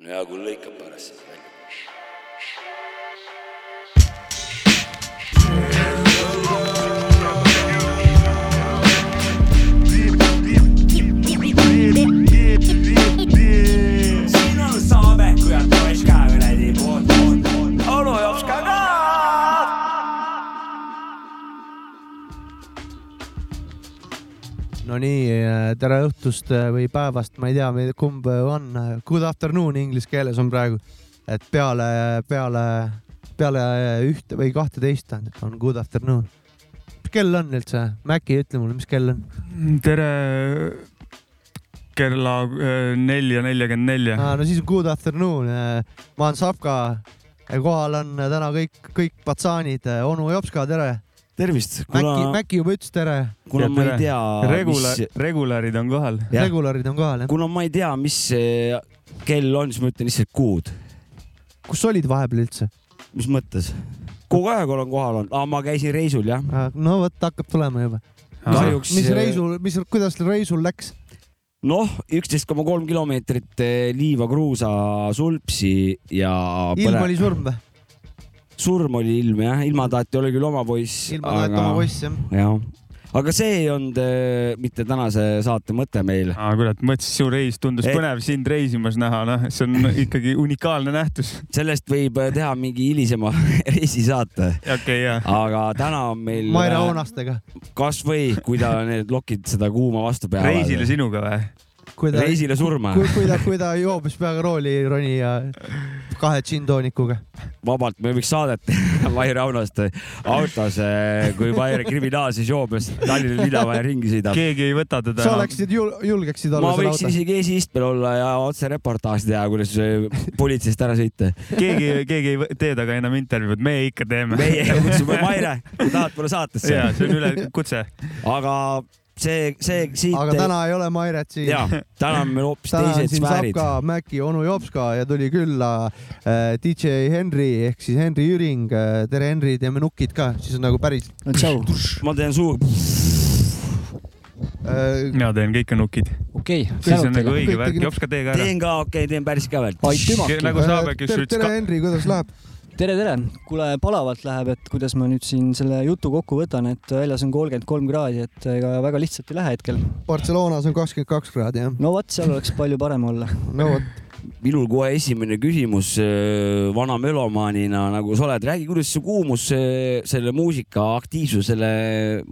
no hea küll no nii, tere õhtust äh, või päevast, ma ei tea, kumb on. Good afternoon inglise keeles on praegu, et peale, peale, peale ühte või kahteteist tähendab, on good afternoon. mis kell on üldse? Mäkki, ütle mulle, mis kell on? tere kella äh, nelja nelikümmend nelja. no siis on good afternoon. ma olen Sapka. kohal on täna kõik, kõik patsaanid, onu Jopska, tere. tervist, Mäkki, kuna, Mäkki juba ütles tere. kuna ma ei tea, Regula- mis, regularid on kohal. Regularid on kohal, jah. kuna ma ei tea, mis see kell on, siis ma ütlen lihtsalt kuud. kus olid vahepeal üldse? mis mõttes? kogu aeg olen kohal olnud, ma käisin reisul jah. no vot, hakkab tulema juba. kahjuks. mis reisul, mis, kuidas reisul läks? noh, üksteist koma kolm kilomeetrit eh, liiva kruusa sulpsi ja. ilm oli surm või? Surm oli ilm jah, ilmataati oli küll oma poiss. ilma tahet oma poiss jah. jah, aga see ei olnud eh, mitte tänase saate mõte meil. kurat, mõtlesin, su reis tundus Et- põnev sind reisimas näha, noh, see on ikkagi unikaalne nähtus. sellest võib eh, teha mingi hilisema reisisaate, okei okay,, jaa. aga täna on meil. Maire Oonastega. kasvõi, kui ta need lokid seda kuuma vastu peavad. reisile sinuga või? Kui ta, reisile surma kui, kui ta, kui ta joobes peaga rooli ei roni ja kahe džinntoonikuga. vabalt, me võiks saadet Maire Aunaste autos, kui Maire kriminaalses joobes Tallinna linnaväe ringi sõidab. keegi ei võta teda sa. oleksid jul,, julgeksid olla ma võiksin autos? isegi esiistmel olla ja otse reportaaži teha, kuidas äh, politseist ära sõita. keegi, keegi ei tee temaga enam intervjuud, meie ikka teeme. meie kutsume Maire, kui tahad tulla saatesse jaa, see on ülekutse. aga see, see siit. aga täna ei ole Mairet siin. ja, täna on meil hoopis teised sfäärid. Mäki, onu Jopska ja tuli külla äh, DJ Henry ehk siis Henry Jüring äh,. tere, Henry, teeme nukid ka, siis on nagu päris tšau, ma teen suu, äh,. mina teen kõik nukid. okei, siis on nagu õige värk, tegid- jops ka tee ka ära. teen ka, okei okay,, teen päris ka veel. aitüma, nagu Saabek just tere, ütles tere Henry, kuidas läheb? tere, tere. kuule, palavalt läheb, et kuidas ma nüüd siin selle jutu kokku võtan, et väljas on kolmkümmend kolm kraadi, et ega väga lihtsalt ei lähe hetkel. Barcelonas on kakskümmend kaks kraadi jah. no vot, seal oleks palju parem olla. no vot, minul kohe esimene küsimus äh, vana melomaanina, nagu sa oled, räägi, kuidas see kuumus äh, selle muusika aktiivsusele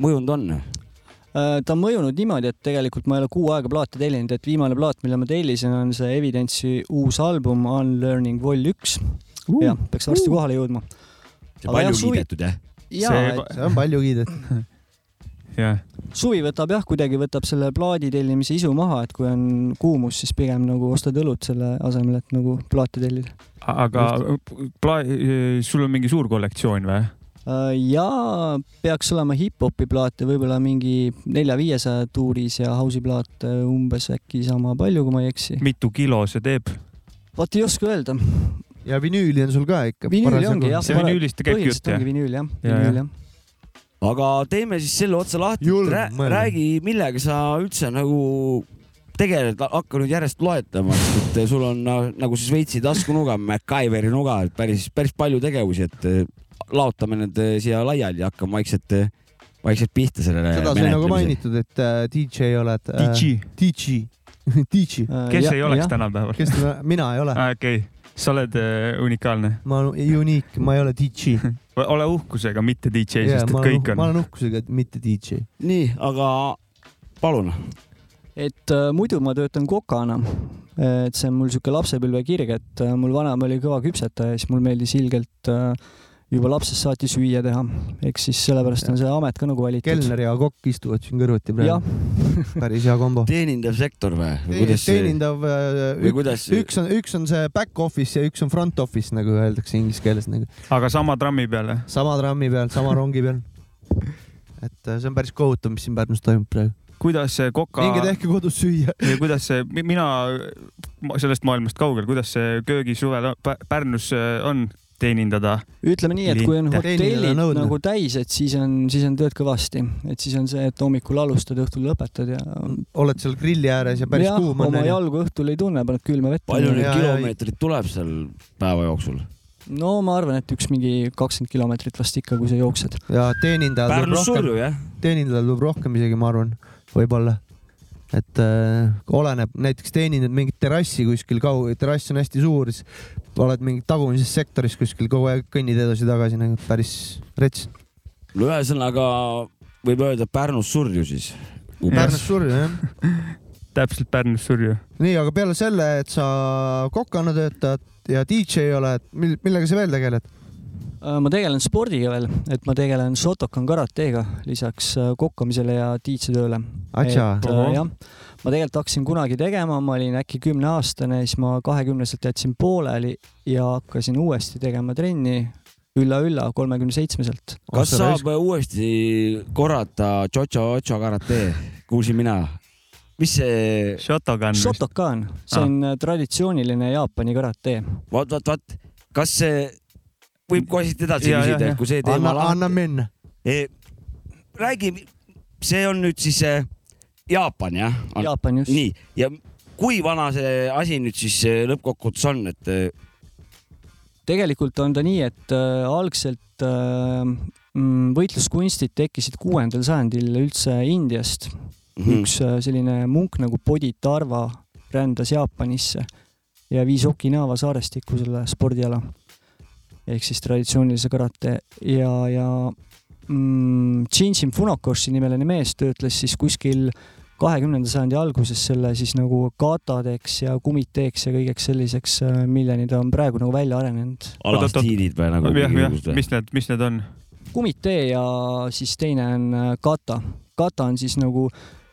mõjunud on? Äh, ta on mõjunud niimoodi, et tegelikult ma ei ole kuu aega plaate tellinud, et viimane plaat, mille ma tellisin, on see Evidence'i uus album Unlearning Vol üks. jah, peaks varsti kohale jõudma. see palju jah, kiidetud jah? ja See-, see on palju kiidetud. jah, suvi võtab jah, kuidagi võtab selle plaadi tellimise isu maha, et kui on kuumus, siis pigem nagu ostad õlut selle asemel, et nagu plaati tellida. aga pla-, sul on mingi suur kollektsioon või? Äh, ja peaks olema hip-hopi plaate võib-olla mingi nelja-viiesaja tuuris ja house'i plaate umbes äkki sama palju, kui ma ei eksi. mitu kilo see teeb? vot ei oska öelda. Ja vinüüli on sul ka ikka. vinüüli ongi jah. see vinüülist käibki jutt, jah? vinüül jah, Ja, vinüül jah. aga teeme siis selle otsa lahti Rää,, räägi, millega sa üldse nagu tegeled, hakka nüüd järjest loetama, sest et sul on na- nagu see Šveitsi taskunuga, MacGyveri nuga, et päris, päris palju tegevusi, et laotame need siia laiali ja hakkame vaikselt, vaikselt pihta sellele seda sai nagu. mainitud, et äh, DJ oled. DJ, DJ, DJ, kes ei oleks? tänapäeval? kes ta, mina ei ole, aa, okei, sa oled äh, unikaalne. ma olen unique, ma ei ole DJ. ole uhkusega, mitte DJ, Yeah, sest et ma olen, kõik ma on. olen uhkusega, et mitte DJ. nii, aga palun. et äh, muidu ma töötan kokana. et see on mul sihuke lapsepõlvekirg, et äh, mul vanaema oli kõva küpsetaja ja siis mul meeldis ilgelt äh, juba lapsest saati süüa teha. ehk siis sellepärast on see amet ka nagu valitud. kelner ja kokk istuvad siin kõrvuti praegu., päris hea kombo. teenindav sektor või? või kuidas see, teenindav, või kuidas, üks on, üks on see back office ja üks on front office, nagu öeldakse inglise keeles nagu. aga sama trammi peal, jah? sama trammi peal, sama rongi peal. et äh, see on päris kohutav, mis siin Pärnus toimub praegu. kuidas see koka minge tehke kodus süüa. ja kuidas see, mina sellest maailmast kaugel, kuidas see köögisuvel Pä- Pärnus äh, on, teenindada. ütleme nii, et kui on hotellid nagu täis, et siis on, siis on tööd kõvasti, et siis on see, et hommikul alustad, õhtul lõpetad ja. oled seal grilli ääres ja päris jah, kuum on oma onju. jalgu õhtul ei tunne, paned külma vette. palju neid Ja, ja- kilomeetreid tuleb seal päeva jooksul? no ma arvan, et üks mingi kakskümmend kilomeetrit vast ikka, kui sa jooksed. ja teenindajal tuleb Pärnus rohkem, teenindajal tuleb rohkem isegi, ma arvan, võib-olla. et äh, oleneb, näiteks teenindad mingit terrassi kuskil kaug-, terrass on hästi suur, siis oled mingi tagumises sektoris kuskil kogu aeg kõnnid edasi-tagasi nagu päris rets. no ühesõnaga võib öelda, et Pärnus surju siis. Pärnus surju jah. täpselt Pärnus surju. nii, aga peale selle, et sa kokana töötad ja DJ oled, mil-, millega sa veel tegeled? Äh, ma tegelen spordiga veel, et ma tegelen Shotokan karateega lisaks äh, kokkamisele ja tiitsetööle. Atša. et äh, jah, ma tegelikult hakkasin kunagi tegema, ma olin äkki kümneaastane, siis ma kahekümneselt jätsin pooleli ja hakkasin uuesti tegema trenni ülla-ülla kolmekümne seitsmeselt. kas saab uuesti korrata Jojo-Ocho karate, kuulsin mina. mis see, Shotogun vist. Shotokan, see on äh, traditsiooniline Jaapani karate. vaat, vaat, vaat, kas see võib kohe siit edasi Ja, küsida, kui see teema anna, anna minna. räägi, see on nüüd siis äh, Jaapan jah? Jaapan just. nii, ja kui vana see asi nüüd siis äh, lõppkokkuvõttes on, et äh, tegelikult on ta nii, et äh, algselt äh, mm, võitluskunstid tekkisid kuuendal sajandil üldse Indiast. mhm. üks äh, selline munk nagu Bodhitarva rändas Jaapanisse ja viis Okinawa saarestikku selle spordiala ehk siis traditsioonilise karate ja, ja mm, Shinshin Funakoshi nimeline mees töötles siis kuskil kahekümnenda sajandi alguses selle siis nagu katadeks ja kumiteeks ja kõigeks selliseks, milleni ta on praegu nagu välja arenenud. alastiilid või nagu jah, jah, mis need, mis need on? kumitee ja siis teine on äh, kata. kata on siis nagu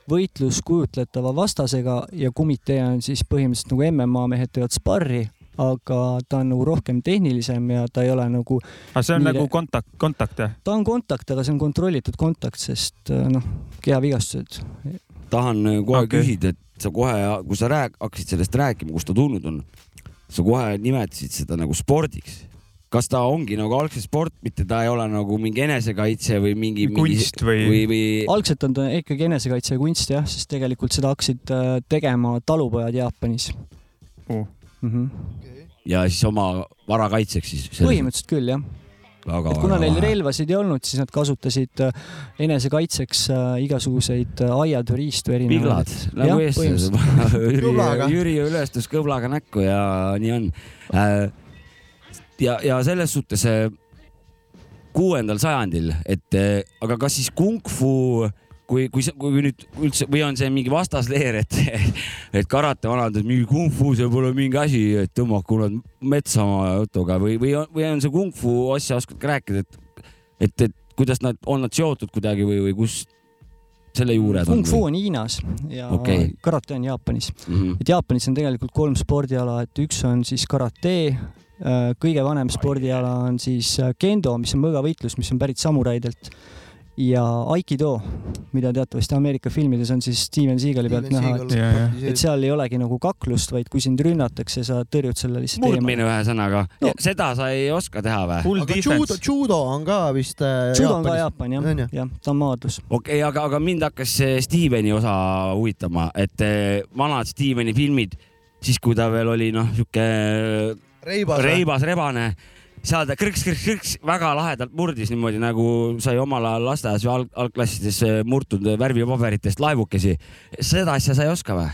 võitlus kujutletava vastasega ja kumitee on siis põhimõtteliselt nagu MMA mehed teevad sparri, aga ta on nagu rohkem tehnilisem ja ta ei ole nagu, aga see on Nii- nagu kontakt, kontakt jah? ta on kontakt, aga see on kontrollitud kontakt, sest äh, noh, kehavigastused. Tahan äh, kohe okay. küsida, et sa kohe, kui sa rääk-, hakkasid sellest rääkima, kust ta tulnud on, sa kohe nimetasid seda nagu spordiks. kas ta ongi nagu algselt sport, mitte ta ei ole nagu mingi enesekaitse või mingi kunst või, või, või algselt on ta ikkagi enesekaitse ja kunst jah, sest tegelikult seda hakkasid äh, tegema talupojad Jaapanis Oh. mm. -hmm. ja siis oma vara kaitseks siis? põhimõtteliselt küll jah, väga, et kuna neil relvasid ei olnud, siis nad kasutasid äh, enesekaitseks äh, igasuguseid äh, aiad või riistu erinevaid. piglad nagu eestlased. Jüri ülestus kõblaga näkku ja nii on. ja, ja selles suhtes kuuendal sajandil, et aga kas siis kung-fu kui, kui, kui nüüd üldse või on see mingi vastasleer, et, et karate vanad, et mingi kung-fu, see pole mingi asi, et tõmmaku nad metsa oma jutuga või, või on, või on see kung-fu asja oskad ka rääkida, et, et, et kuidas nad, on nad seotud kuidagi või, või kus selle juured on? Kung Fu on Hiinas ja okay. karate on Jaapanis. Mm -hmm. et Jaapanis on tegelikult kolm spordiala, et üks on siis karate, kõige vanem spordiala on siis äh, kendo, mis on mõõgavõitlus, mis on pärit samuraidelt ja aikido, mida teatavasti Ameerika filmides on siis Steven Seagali pealt näha, et Ja, ja. et seal ei olegi nagu kaklust, vaid kui sind rünnatakse, sa tõrjud selle lihtsalt murdmine ühesõnaga No. seda sa ei oska teha või? Full aga judo, judo on ka vist äh, judo on ka. Jaapan jah jah, ta on maadlus. okei okay,, aga, aga mind hakkas see Steveni osa huvitama, et eh, vanad Steveni filmid, siis kui ta veel oli noh, sihuke reibas. reibas, rebane, seal ta krõks-krõks-krõks väga lahedalt murdis niimoodi nagu sai omal ajal lasteaias või alg- algklassides murtud värvipaberitest laevukesi. seda asja sa ei oska või?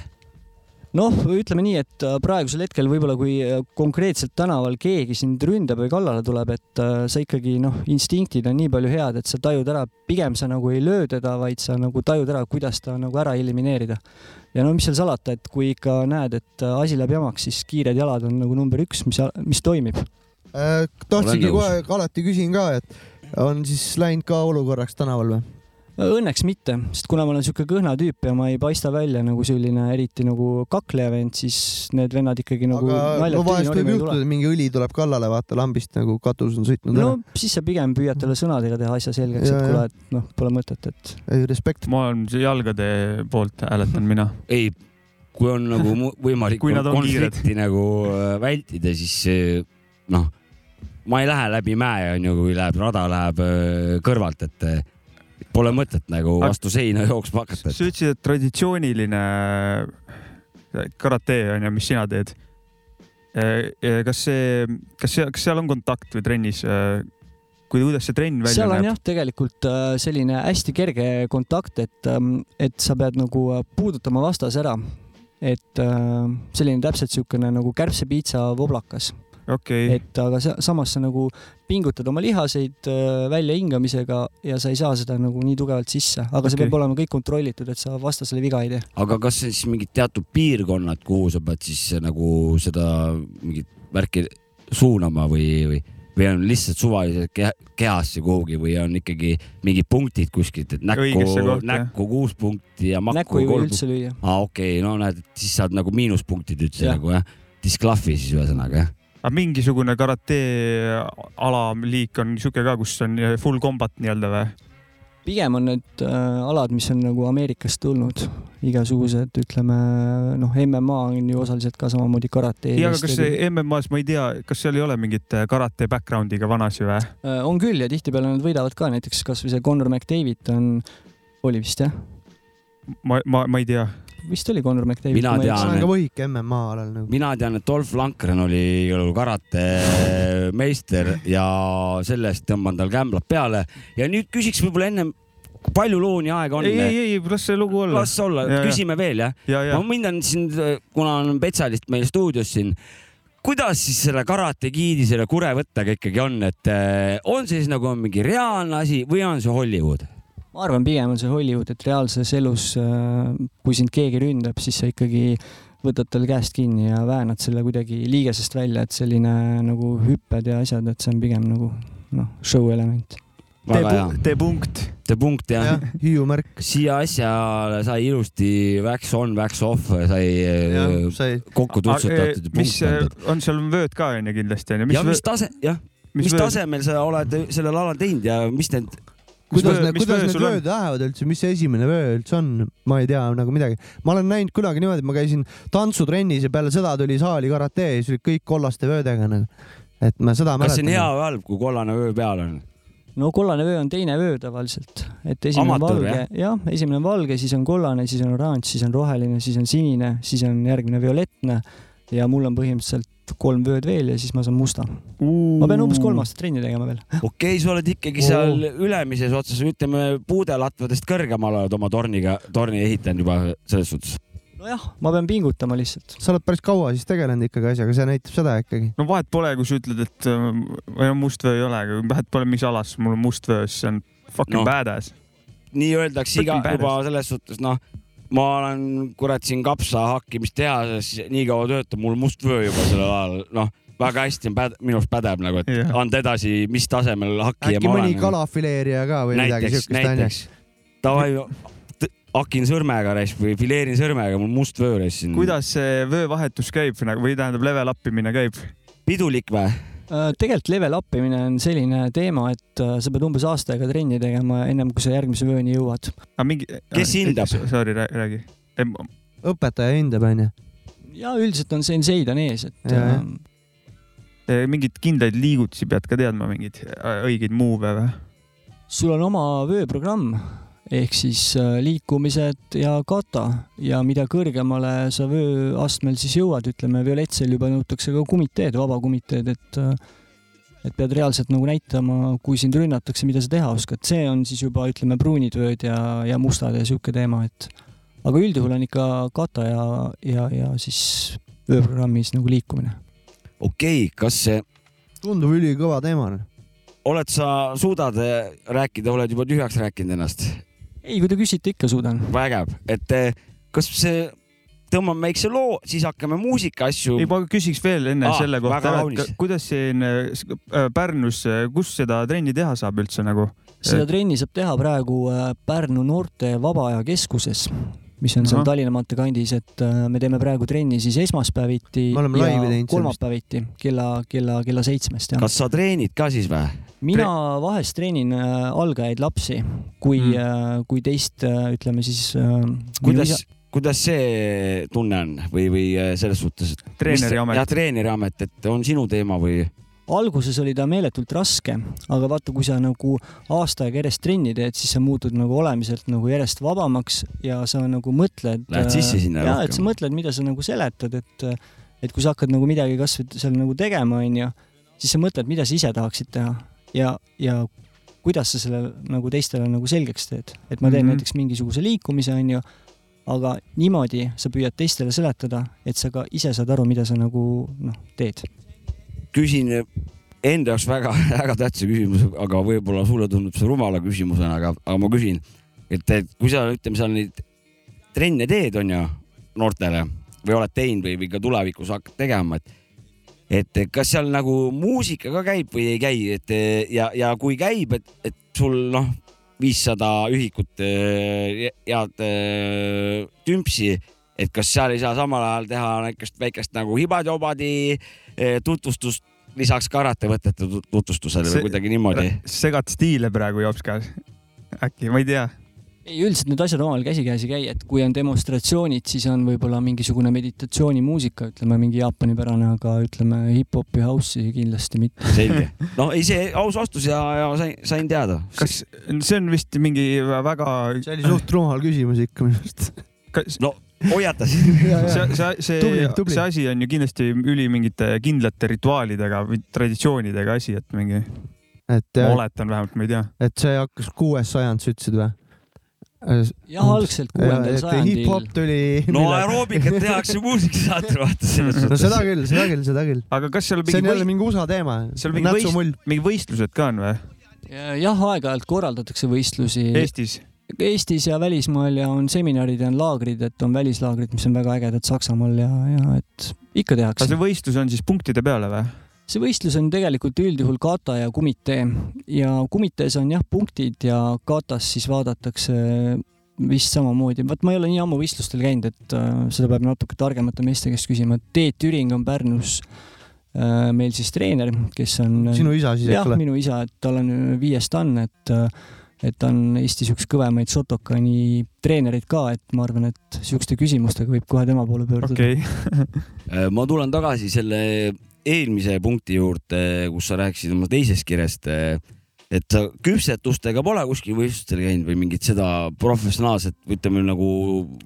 noh, ütleme nii, et äh, praegusel hetkel võib-olla kui äh, konkreetselt tänaval keegi sind ründab või kallale tuleb, et äh, sa ikkagi noh, instinktid on nii palju head, et sa tajud ära, pigem sa nagu ei löö teda, vaid sa nagu tajud ära, kuidas ta nagu ära elimineerida. ja no mis seal salata, et kui ikka näed, et asi läheb jamaks, siis kiired jalad on nagu number üks, mis, mis toimib. Äh, tahtsingi kohe, alati küsin ka, et on siis läinud ka olukorraks tänaval või? Õnneks mitte, sest kuna ma olen sihuke kõhna tüüp ja ma ei paista välja nagu selline eriti nagu kakleja vend, siis need vennad ikkagi nagu aga no vahest võib juhtuda, et mingi õli tuleb kallale, vaata lambist nagu katus on sõitnud no ära. siis sa pigem püüad talle sõnadega teha asja selgeks, et kuule, et noh, pole mõtet, et ei, respekt. ma olen jalgade poolt hääletan mina. ei, kui on nagu mu- võimalik Kui nad on konflikti nagu äh, vältida, siis noh, ma ei lähe läbi mäe, onju, kui läheb, rada läheb kõrvalt, et eh, pole mõtet nagu vastu seina jooksma hakata. sa ütlesid, et traditsiooniline karate on ju, mis sina teed. kas see, kas see, kas seal on kontakt või trennis? kui, kuidas see trenn välja seal on näeb? jah, tegelikult äh, selline hästi kerge kontakt, et, et sa pead nagu äh, puudutama vastase ära. et äh, selline täpselt niisugune nagu kärbsepiitsa voblakas, okei, et aga sa, samas sa nagu pingutad oma lihaseid äh, väljahingamisega ja sa ei saa seda nagu nii tugevalt sisse, aga okay. see peab olema kõik kontrollitud, et sa vastasele viga ei tee. aga kas see siis mingid teatud piirkonnad, kuhu sa pead siis nagu seda mingit värki suunama või, või, või on lihtsalt suvaliselt keha, kehasse kuhugi või on ikkagi mingid punktid kuskilt, et näkku näkku kuus punkti ja näkku makku ei või üldse lüüa. aa, okei okay,, no näed, siis saad nagu miinuspunktid üldse Jah. nagu jah, disklahvi siis ühesõnaga jah. Aga mingisugune karate alaliik on sihuke ka, kus on full combat nii-öelda või? pigem on need äh, alad, mis on nagu Ameerikast tulnud, igasugused, ütleme noh, MMA on ju osaliselt ka samamoodi karate. ja, aga kas MM-as, ma ei tea, kas seal ei ole mingit äh, karate background'iga vanasi või? Äh, on küll ja tihtipeale nad võidavad ka, näiteks kasvõi see Conor McDavid on, oli vist jah, ma, ma, ma ei tea. Vist oli Conor McDavid. Mina tean, on ka võhik MMA alal nagu. mina tean, et Dolph Lankren oli karate meister ja sellest tõmban tal kämblad peale ja nüüd küsiks võib-olla ennem, palju looni aega on? ei, ei, ei, las see lugu olla. las olla küsime veel jah. ja, ja no mind on siin, kuna on spetsialist meil stuudios siin, kuidas siis selle karate giidi selle kure võttega ikkagi on, et eh, on see siis nagu mingi reaalne asi või on see Hollywood? Ma arvan, pigem on see Hollywood, et reaalses elus, kui sind keegi ründab, siis sa ikkagi võtad tal käest kinni ja väänad selle kuidagi liigesest välja, et selline nagu hüpped ja asjad, et see on pigem nagu noh, show element. tee punkt. see punkt jah jah, hiiumärk. siia asjale sai ilusti wax on, wax off sai jah eh,, sai. kokku tutsutatud ja mis äh, on seal vööd ka onju kindlasti onju. ja mis tase, jah, mis tasemel sa oled sellel alal teinud ja mis need, kuidas need, kuidas need on? vööd lähevad üldse, mis see esimene vöö üldse on, ma ei tea nagu midagi. ma olen näinud kunagi niimoodi, et ma käisin tantsutrennis ja peale seda tuli saali karate ja siis olid kõik kollaste vöödega nagu. et ma seda kas see on hea või halb, kui kollane vöö peal on? no kollane vöö on teine vöö tavaliselt, et esimene on Amatöör, valge, jah, esimene on valge, siis on kollane, siis on oranž, siis on roheline, siis on sinine, siis on järgmine violettne ja mul on põhimõtteliselt kolm vööd veel ja siis ma saan musta. ma pean umbes kolm aastat trenni tegema veel. okei okay,, sa oled ikkagi seal ülemises otsas, ütleme puudelatvadest kõrgemal oled oma torniga, torni ehitanud juba selles suhtes. nojah, ma pean pingutama lihtsalt. sa oled päris kaua siis tegelenud ikkagi asjaga, see näitab seda ikkagi. no vahet pole, kui sa ütled, et äh, või no must vöö ei ole, aga vahet pole, mis alas mul on must vöö, siis see on fucking No. badass. nii öeldakse iga juba selles suhtes, noh, ma olen kurat siin kapsa hakkimistehases nii kaua töötab, mul must vöö juba sellel ajal, noh, väga hästi on päd-, minu arust pädeb nagu, et Jah. anda edasi, mis tasemel hakkija äkki ma mõni olen. kalafileerija ka või midagi näiteks, siukest onju. näiteks. Davai, hakin sõrmega reis või fileerin sõrmega, mul must vöö reis siin. kuidas see vöövahetus käib nagu või tähendab level up imine käib? pidulik või? Äh, tegelikult level up imine on selline teema, et äh, sa pead umbes aasta aega trenni tegema, ennem kui sa järgmise vööni jõuad. aga mingi. Kes hindab? Sorry, räägi. õpetaja hindab onju. ja üldiselt on senseid on ees, et Ja, äh, mingeid kindlaid liigutusi pead ka teadma, mingeid äh, õigeid move'e või? sul on oma vööprogramm ehk siis äh, liikumised ja kata ja mida kõrgemale sa vööastmel siis jõuad, ütleme violetsel juba nõutakse ka kumiteed, vabakumiteed, et äh, et pead reaalselt nagu näitama, kui sind rünnatakse, mida sa teha oskad, see on siis juba ütleme pruunid vööd ja, ja mustad ja sihuke teema, et aga üldjuhul on ikka kata ja, ja, ja siis vööprogrammis nagu liikumine. okei okay,, kas see tundub ülikõva teema. oled sa, suudad eh, rääkida, oled juba tühjaks rääkinud ennast? ei, kui te küsite, ikka suudan. vägev, et eh, kas see, tõmbame väikse loo, siis hakkame muusika asju ei, ma küsiks veel enne Aa, ah, selle kohta, et kuidas siin äh, Pärnus, kus seda trenni teha saab üldse nagu? seda trenni saab teha praegu äh, Pärnu noorte vaba aja keskuses, mis on seal Ahah. Tallinna maantee kandis, et äh, me teeme praegu trenni siis esmaspäeviti ja seal kolmapäeviti kella, kella, kella seitsmest jah. kas sa treenid ka siis või? mina vahest treenin äh, algajaid lapsi, kui Mm. mm., kui teist äh, ütleme siis äh,. kuidas, kuidas see tunne on või, või selles suhtes, et treeneri jah, amet. treeneri amet, et on sinu teema või? Alguses oli ta meeletult raske, aga vaata, kui sa nagu aasta aega järjest trenni teed, siis sa muutud nagu olemiselt nagu järjest vabamaks ja sa nagu mõtled. Lähed sisse sinna ja, rohkem. et sa mõtled, mida sa nagu seletad, et, et kui sa hakkad nagu midagi kasvõi seal nagu tegema, onju, siis sa mõtled, mida sa ise tahaksid teha ja, ja kuidas sa selle nagu teistele nagu selgeks teed, et ma teen mm. -hmm. näiteks mingisuguse liikumise, onju, aga niimoodi sa püüad teistele seletada, et sa ka ise saad aru, mida sa nagu noh, teed. Küsin enda jaoks väga, väga tähtsa küsimuse, aga võib-olla sulle tundub see rumala küsimusena, aga, aga ma küsin, et, et kui sa ütleme seal neid trenne teed, onju, noortele või oled teinud või, või ka tulevikus hakkad tegema, et et kas seal nagu muusika ka käib või ei käi, et ja, ja kui käib, et, et sul noh, viissada ühikut eh, head eh, tümpsi, et kas seal ei saa samal ajal teha väikest, väikest nagu hibadi-obadi eh, tutvustust lisaks karatevõtete tut- tutvustusele või kuidagi niimoodi? segad stiile praegu jops käes. äkki, ma ei tea. ei, üldiselt need asjad omavahel käsikäes ei käi, et kui on demonstratsioonid, siis on võib-olla mingisugune meditatsioonimuusika, ütleme mingi Jaapani-pärane, aga ütleme hip-hopi, house'i kindlasti mitte. selge. no ei, see aus vastus ja, ja sain, sain teada. kas see on vist mingi väga. see oli suht rumal küsimus ikka minu arust. kas no hoiatasin. see, see, see, see asi on ju kindlasti üli mingite kindlate rituaalidega või traditsioonidega asi, et mingi, et, ma oletan vähemalt, ma ei tea. et see hakkas kuues sajand, sa ütlesid või? jah, algselt kuuendal sajandil. hip-hop tuli. no aeroobikat tehakse muusikasaatel, vaata selles no suhtes. seda küll, seda küll, seda küll. aga kas seal see on mingi, jälle või, mingi USA teema. seal mingi võist- mingi võistlused ka on või jah, aeg-ajalt korraldatakse võistlusi Eestis? Eestis ja välismaal ja on seminarid ja on laagrid, et on välislaagrid, mis on väga ägedad Saksamaal ja, ja et ikka aga tehakse see. võistlus on siis punktide peale või? see võistlus on tegelikult üldjuhul kata ja kumitee ja kumitees on jah punktid ja katas siis vaadatakse vist samamoodi, vot ma ei ole nii ammu võistlustel käinud, et äh, seda peab natuke targemate meeste käest küsima. Teet Jüring on Pärnus äh, meil siis treener, kes on sinu isa siis jah äkki, või? minu isa, et tal on viies stann, et et ta on Eestis üks kõvemaid Shotokani treenereid ka, et ma arvan, et siukeste küsimustega võib kohe tema poole pöörduda okei okay. Äh, ma tulen tagasi selle eelmise punkti juurde, kus sa rääkisid oma teisest kirjast. et sa küpsetustega pole kuskil võistlustel käinud või mingit seda professionaalset, ütleme nagu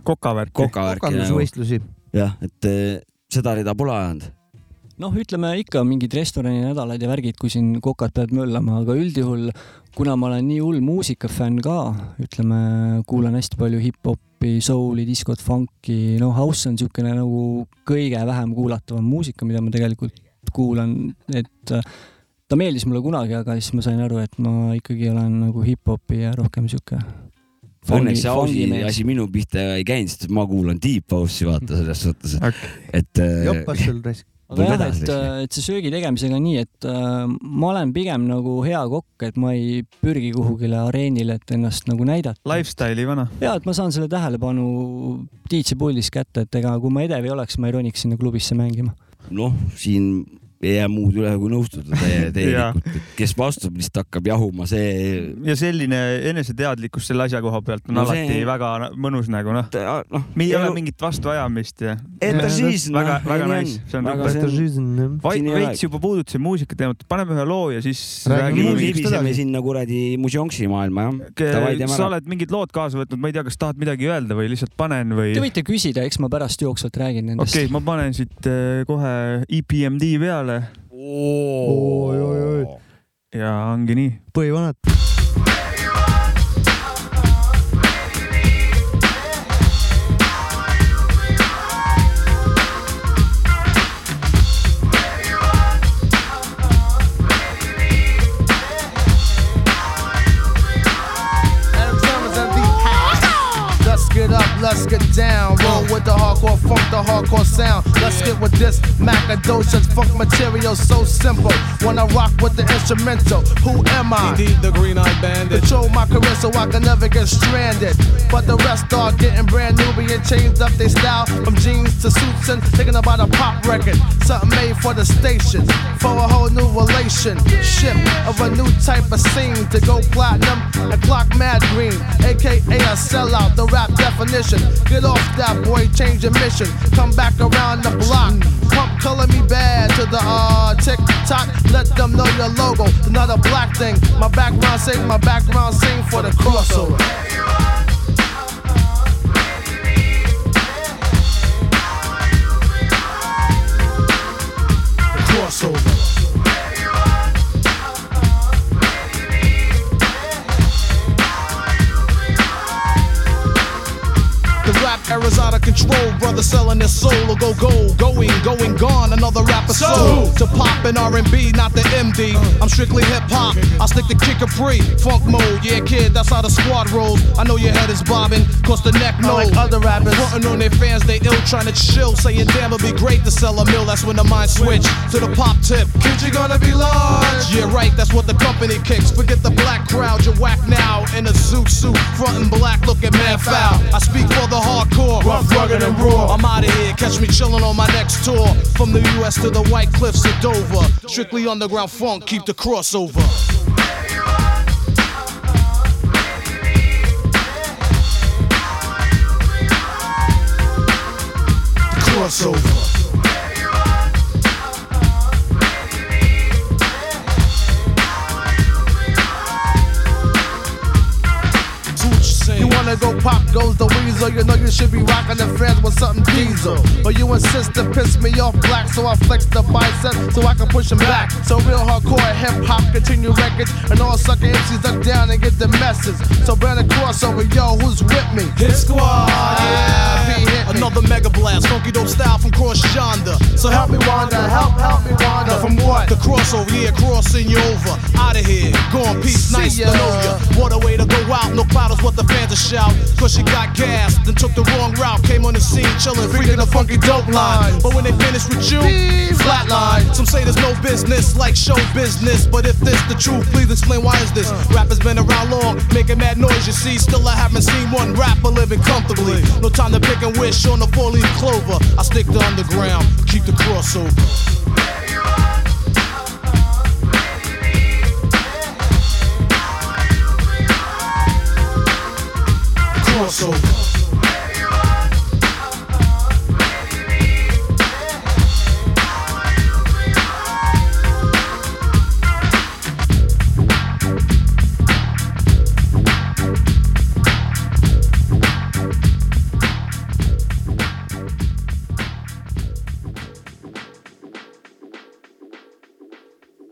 kokavärk. kokavärki nagu.. kokandusvõistlusi. jah, et eh, seda rida pole ajanud. noh, ütleme ikka mingid restorani nädalad ja värgid, kui siin kokad peavad möllama, aga üldjuhul, kuna ma olen nii hull muusikafänn ka, ütleme, kuulan hästi palju hip-hopi, soul'i, diskot, funk'i, no house on niisugune nagu kõige vähem kuulatavam muusika, mida ma tegelikult kuulan, et äh, ta meeldis mulle kunagi, aga siis ma sain aru, et ma ikkagi olen nagu hip-hopi ja rohkem niisugune Õnneks see ausi asi minu pihta ei käinud, sest ma kuulan Deep House'i vaata selles suhtes, et eh, joppas sul raisk. Aga jah, et, et see söögi tegemisega on nii, et äh, ma olen pigem nagu hea kokk, et ma ei pürgi kuhugile areenile, et ennast nagu näidata. Lifestyle'i vana. ja et ma saan selle tähelepanu DJ puldis kätte, et ega kui ma edev ei oleks, ma ei roniks sinna klubisse mängima. noh, siin ei jää muud üle kui nõustuda täie- täielikult, et kes vastub, lihtsalt hakkab jahuma, see ja selline eneseteadlikkus selle asja koha pealt on No no, see- alati väga mõnus nagu noh, noh, ei ole mingit vastuajamist ja siis, väga- väga nice. See on ole- veits juba puudutasin muusikateemat, paneme ühe loo ja siis Räägime libiseme sinna kuradi museonksi maailma jah. Sa oled mingid lood kaasa võtnud, ma ei tea, kas tahad midagi öelda või lihtsalt panen või Te? võite küsida, eks ma pärast jooksvalt räägin nendest. Okei okay,, ma panen siit äh, kohe EPMD peale Oi-oi-oi. ja ongi nii. põhivanad. Let's get up, let's get down. Roll with the hardcore funk, the hardcore sound. Let's get with this Macadocious funk material so simple. Wanna rock with the instrumental. Who am I? Indeed, the green eyed bandit. Control my career so I can never get stranded. But the rest are getting brand new, being changed up their style from jeans to suits and thinking about a pop record. Something made for the station, for a whole new relationship of a new type of scene to go platinum and clock mad green, aka a sellout. The rap definition. Get off that boy, change your mission. Come back around the block. Pump color me bad to the uh tick tock. let them know your logo. Not a black thing. My background sing, my background sing for the crossover. The rap out of control, brother selling their soul or go gold, going, going, gone. Another rapper soul to pop in R&B, not the MD. I'm strictly hip hop. I stick to kick a free funk mode. Yeah, kid, that's how the squad rolls. I know your head is bobbing, cause the neck know. Like other rappers, frontin' on their fans, they ill trying to chill, saying damn it'd be great to sell a mill. That's when the mind switch to the pop tip. Kid, you gonna be large. Yeah, right. That's what the company kicks. Forget the black crowd, you're whack now in a zoot suit, frontin' black, looking man foul. I speak for the hardcore, rough, rugged, and raw. I'm out of here, catch me chillin' on my next tour. From the US to the White Cliffs of Dover. Strictly underground funk, keep the crossover. Crossover. Pop goes the weasel. You know you should be rocking the fans with something diesel. But you insist to piss me off black, so I flex the bicep so I can push them back. So real hardcore hip hop continue records, and all sucker MCs duck down and get the message. So burn a crossover, yo, who's with me? Hit squad, yeah. Be hit. Another mega blast, funky dope style from cross yonder. So help me wander, help, help me wander. From what? The crossover, yeah, crossing you over. Out of here, gone peace, See nice ya. to know ya. What a way to go out, no is what the fans are shout. Cause she got gas, then took the wrong route, came on the scene, chillin', freaking a funky dope line. But when they finish with you, flatline. Some say there's no business like show business. But if this the truth, please explain why is this? Uh. Rappers been around long, making mad noise, you see. Still, I haven't seen one rapper living comfortably. No time to pick and wish on the four leaf clover. I stick to underground, keep the crossover. Crossover.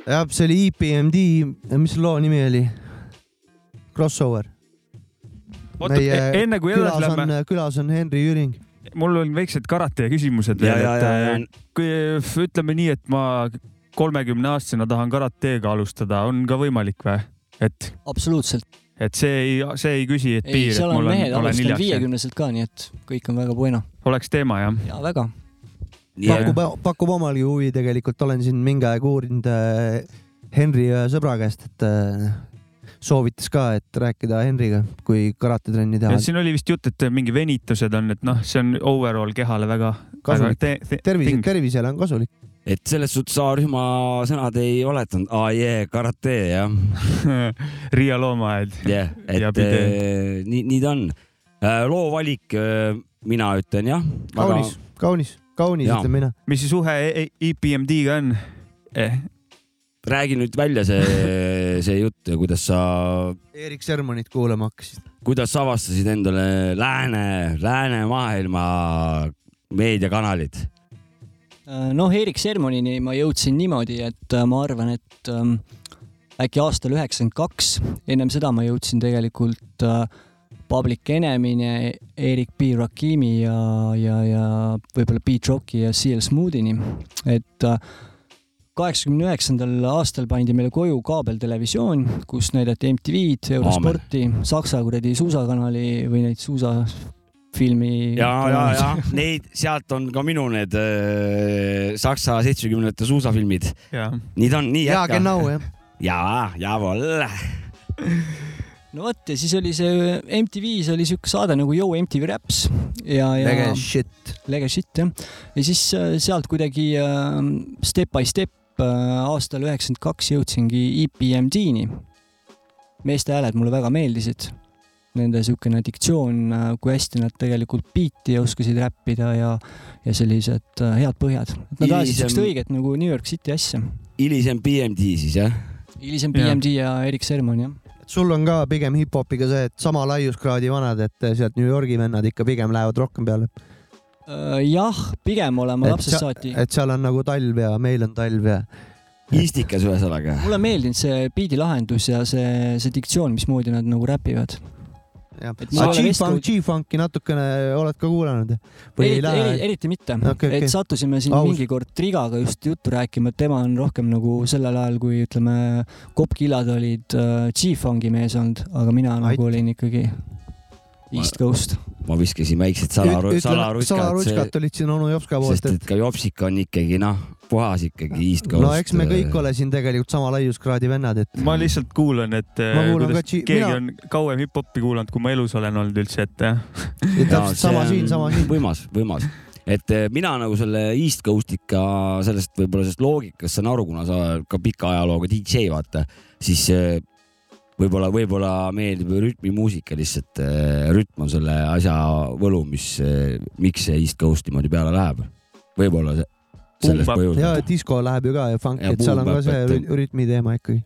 jah, see oli EPMD, mis loo nimi oli? Crossover. oota, enne kui edasi lähme on, külas on Henri Jüring. mul on väiksed karate küsimused ja, veel, ja, ja, ja et kui ütleme nii, et ma kolmekümne aastasena tahan karateega alustada, on ka võimalik või? et, absoluutselt. et see ei, see ei küsi, et ei, piir, et seal on mul on, mehed olen alustanud viiekümneselt ka, nii et kõik on väga bueno oleks teema jah? ja väga. pakub, pakub omalgi huvi tegelikult, olen siin mingi aeg uurinud äh, Henri ühe sõbra käest, et äh, soovitas ka, et rääkida Henriga, kui karatetrenni teha. siin oli vist jutt, et mingi venitused on, et noh, see on overall kehale väga. Kasulik. tervis tervise, tervisele on kasulik. et selles suhtes A-rühma sõnad ei oletanud, aa jee, karate jah, Riia loomaaed. jah, Ja et eh, nii, nii ta on. loo valik, mina ütlen jah. kaunis, kaunis, kaunis Jaa. ütlen mina. mis see suhe E- EPMD-ga on eh,? räägi nüüd välja see, see jutt, kuidas sa, Erik Sermonit kuulama hakkasid. kuidas sa avastasid endale lääne, läänemaailma meediakanalid? noh, Erik Sermonini ma jõudsin niimoodi, et äh, ma arvan, et ähm, äkki aastal üheksakümmend kaks, ennem seda ma jõudsin tegelikult äh, Public Enemy'ni, Erik B. Rakimi ja, ja, ja võib-olla Beat Rocki ja CL Smoothini, et äh, kaheksakümne üheksandal aastal pandi meile koju kaabeltelevisioon, kus näidati MTV-d, Eurosporti, Saksa kuradi suusakanali või neid suusafilmi. ja, ja, ja neid, sealt on ka minu need äh, Saksa seitsmekümnendate suusafilmid. ta on, nii ja genau jah. jaa, jawohl. no vot ja siis oli see MTV-s oli siuke saade nagu Yo MTV Raps ja, ja äge shit. lege shit jah. ja siis äh, sealt kuidagi äh, step by step äh, aastal üheksakümmend kaks jõudsingi EPMD-ni. meeste hääled mulle väga meeldisid. Nende siukene diktsioon, kui hästi nad tegelikult biiti oskasid räppida ja, ja sellised äh, head põhjad. Nad ajasid siukest õiget nagu New York City asja. hilisem BMD siis jah? hilisem. BMD ja Erik Sermon jah. sul on ka pigem hip-hopiga see, et sama laiuskraadi vanad, et sealt New Yorgi vennad ikka pigem lähevad rohkem peale. Äh, jah, pigem olen ma Et lapsest sa- saati. et seal on nagu talv ja meil on talv ja. istikas ühesõnaga. mulle meeldinud see biidi lahendus ja see, see diktsioon, mismoodi nad nagu räpivad. G-Funk, G-Funki natukene oled ka kuulanud või ei eriti, lähe eri,? eriti mitte okay,, okei. et sattusime siin Aus. mingi kord Trigaga just juttu rääkima, et tema on rohkem nagu sellel ajal, kui ütleme, Kopkillad olid äh, G-Fungi mees olnud, aga mina Ait. nagu olin ikkagi East Coast. ma viskasin väiksed salaru-, salaruskad, salaruskat olid siin onu Jopska poolt, sest et ka Jopsika on ikkagi noh, puhas ikkagi East Coast. no eks me kõik ole siin tegelikult sama laiuskraadi vennad, et ma lihtsalt kuulan, et äh, kuulan kuidas ka G- keegi mina- on kauem hip-hopi kuulanud, kui ma elus olen olnud üldse, et täpselt sama siin, sama siin. võimas, võimas, et eh, mina nagu selle East Coast ikka sellest võib-olla sellest loogikast saan aru, kuna sa oled ka pika ajalooga DJ vaata, siis võib-olla, võib-olla meeldib rütmimuusika lihtsalt, rütm on selle asja võlu, mis, miks see East Coast niimoodi peale läheb. võib-olla see, sellest Boom-bap. ja disko läheb ju ka ja funk, et seal on ka see et- rü- rütmi teema ikkagi.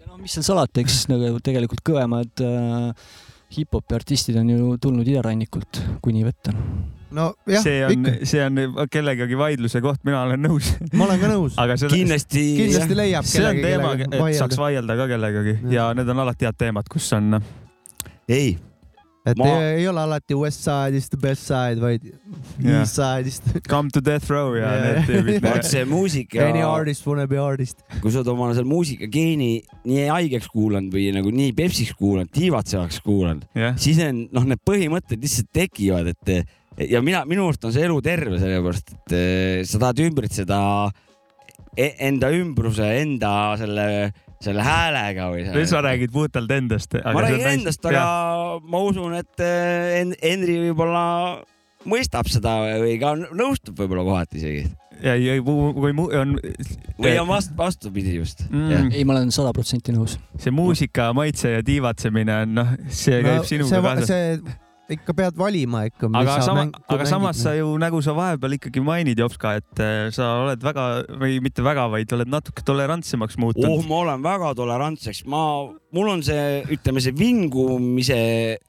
ja no mis seal salata, eks nagu tegelikult kõvemad äh, hip-hopi artistid on ju tulnud idarannikult, kui nii võtta. no jah, see on see on kellegagi vaidluse koht, mina olen nõus. ma olen ka nõus. aga selle, kindlasti, kindlasti leiab see on kellegi, teema, et saaks vaielda. ka kellegagi Jah. ja need on alati head teemad, kus on ei, et ma- ei, ei ole alati west side'ist the best side, vaid Jah. east side'ist. Come to death row ja Jaa. need tüübid. vot see muusika, Any artist wanna be artist. kui sa oled oma seal muusikageeni nii haigeks kuulanud või nagu nii pepsiks kuulanud, tiivatsevaks kuulanud, jah, siis on noh, need põhimõtted lihtsalt tekivad, et ja mina, minu arust on see elu terve, sellepärast et eh, sa tahad ümbritseda e- enda ümbruse enda selle, selle häälega või nüüd sa räägid puhtalt endast. ma räägin endast, aga ma usun, et eh, En- Henri võib-olla mõistab seda või ka nõustub võib-olla kohati isegi ja, ja kui mu- on või on vast-, vastupidi just Mm. ei, ma olen sada protsenti nõus. see muusika maitse ja tiivatsemine on noh, see käib sinuga kaasas. Ikka pead valima ikka. aga sama, aga samas sa ju nagu sa vahepeal ikkagi mainid, Jopska, et äh, sa oled väga või mitte väga, vaid oled natuke tolerantsemaks oh, muutunud. ma olen väga tolerantseks, ma, mul on see, ütleme see vingumise,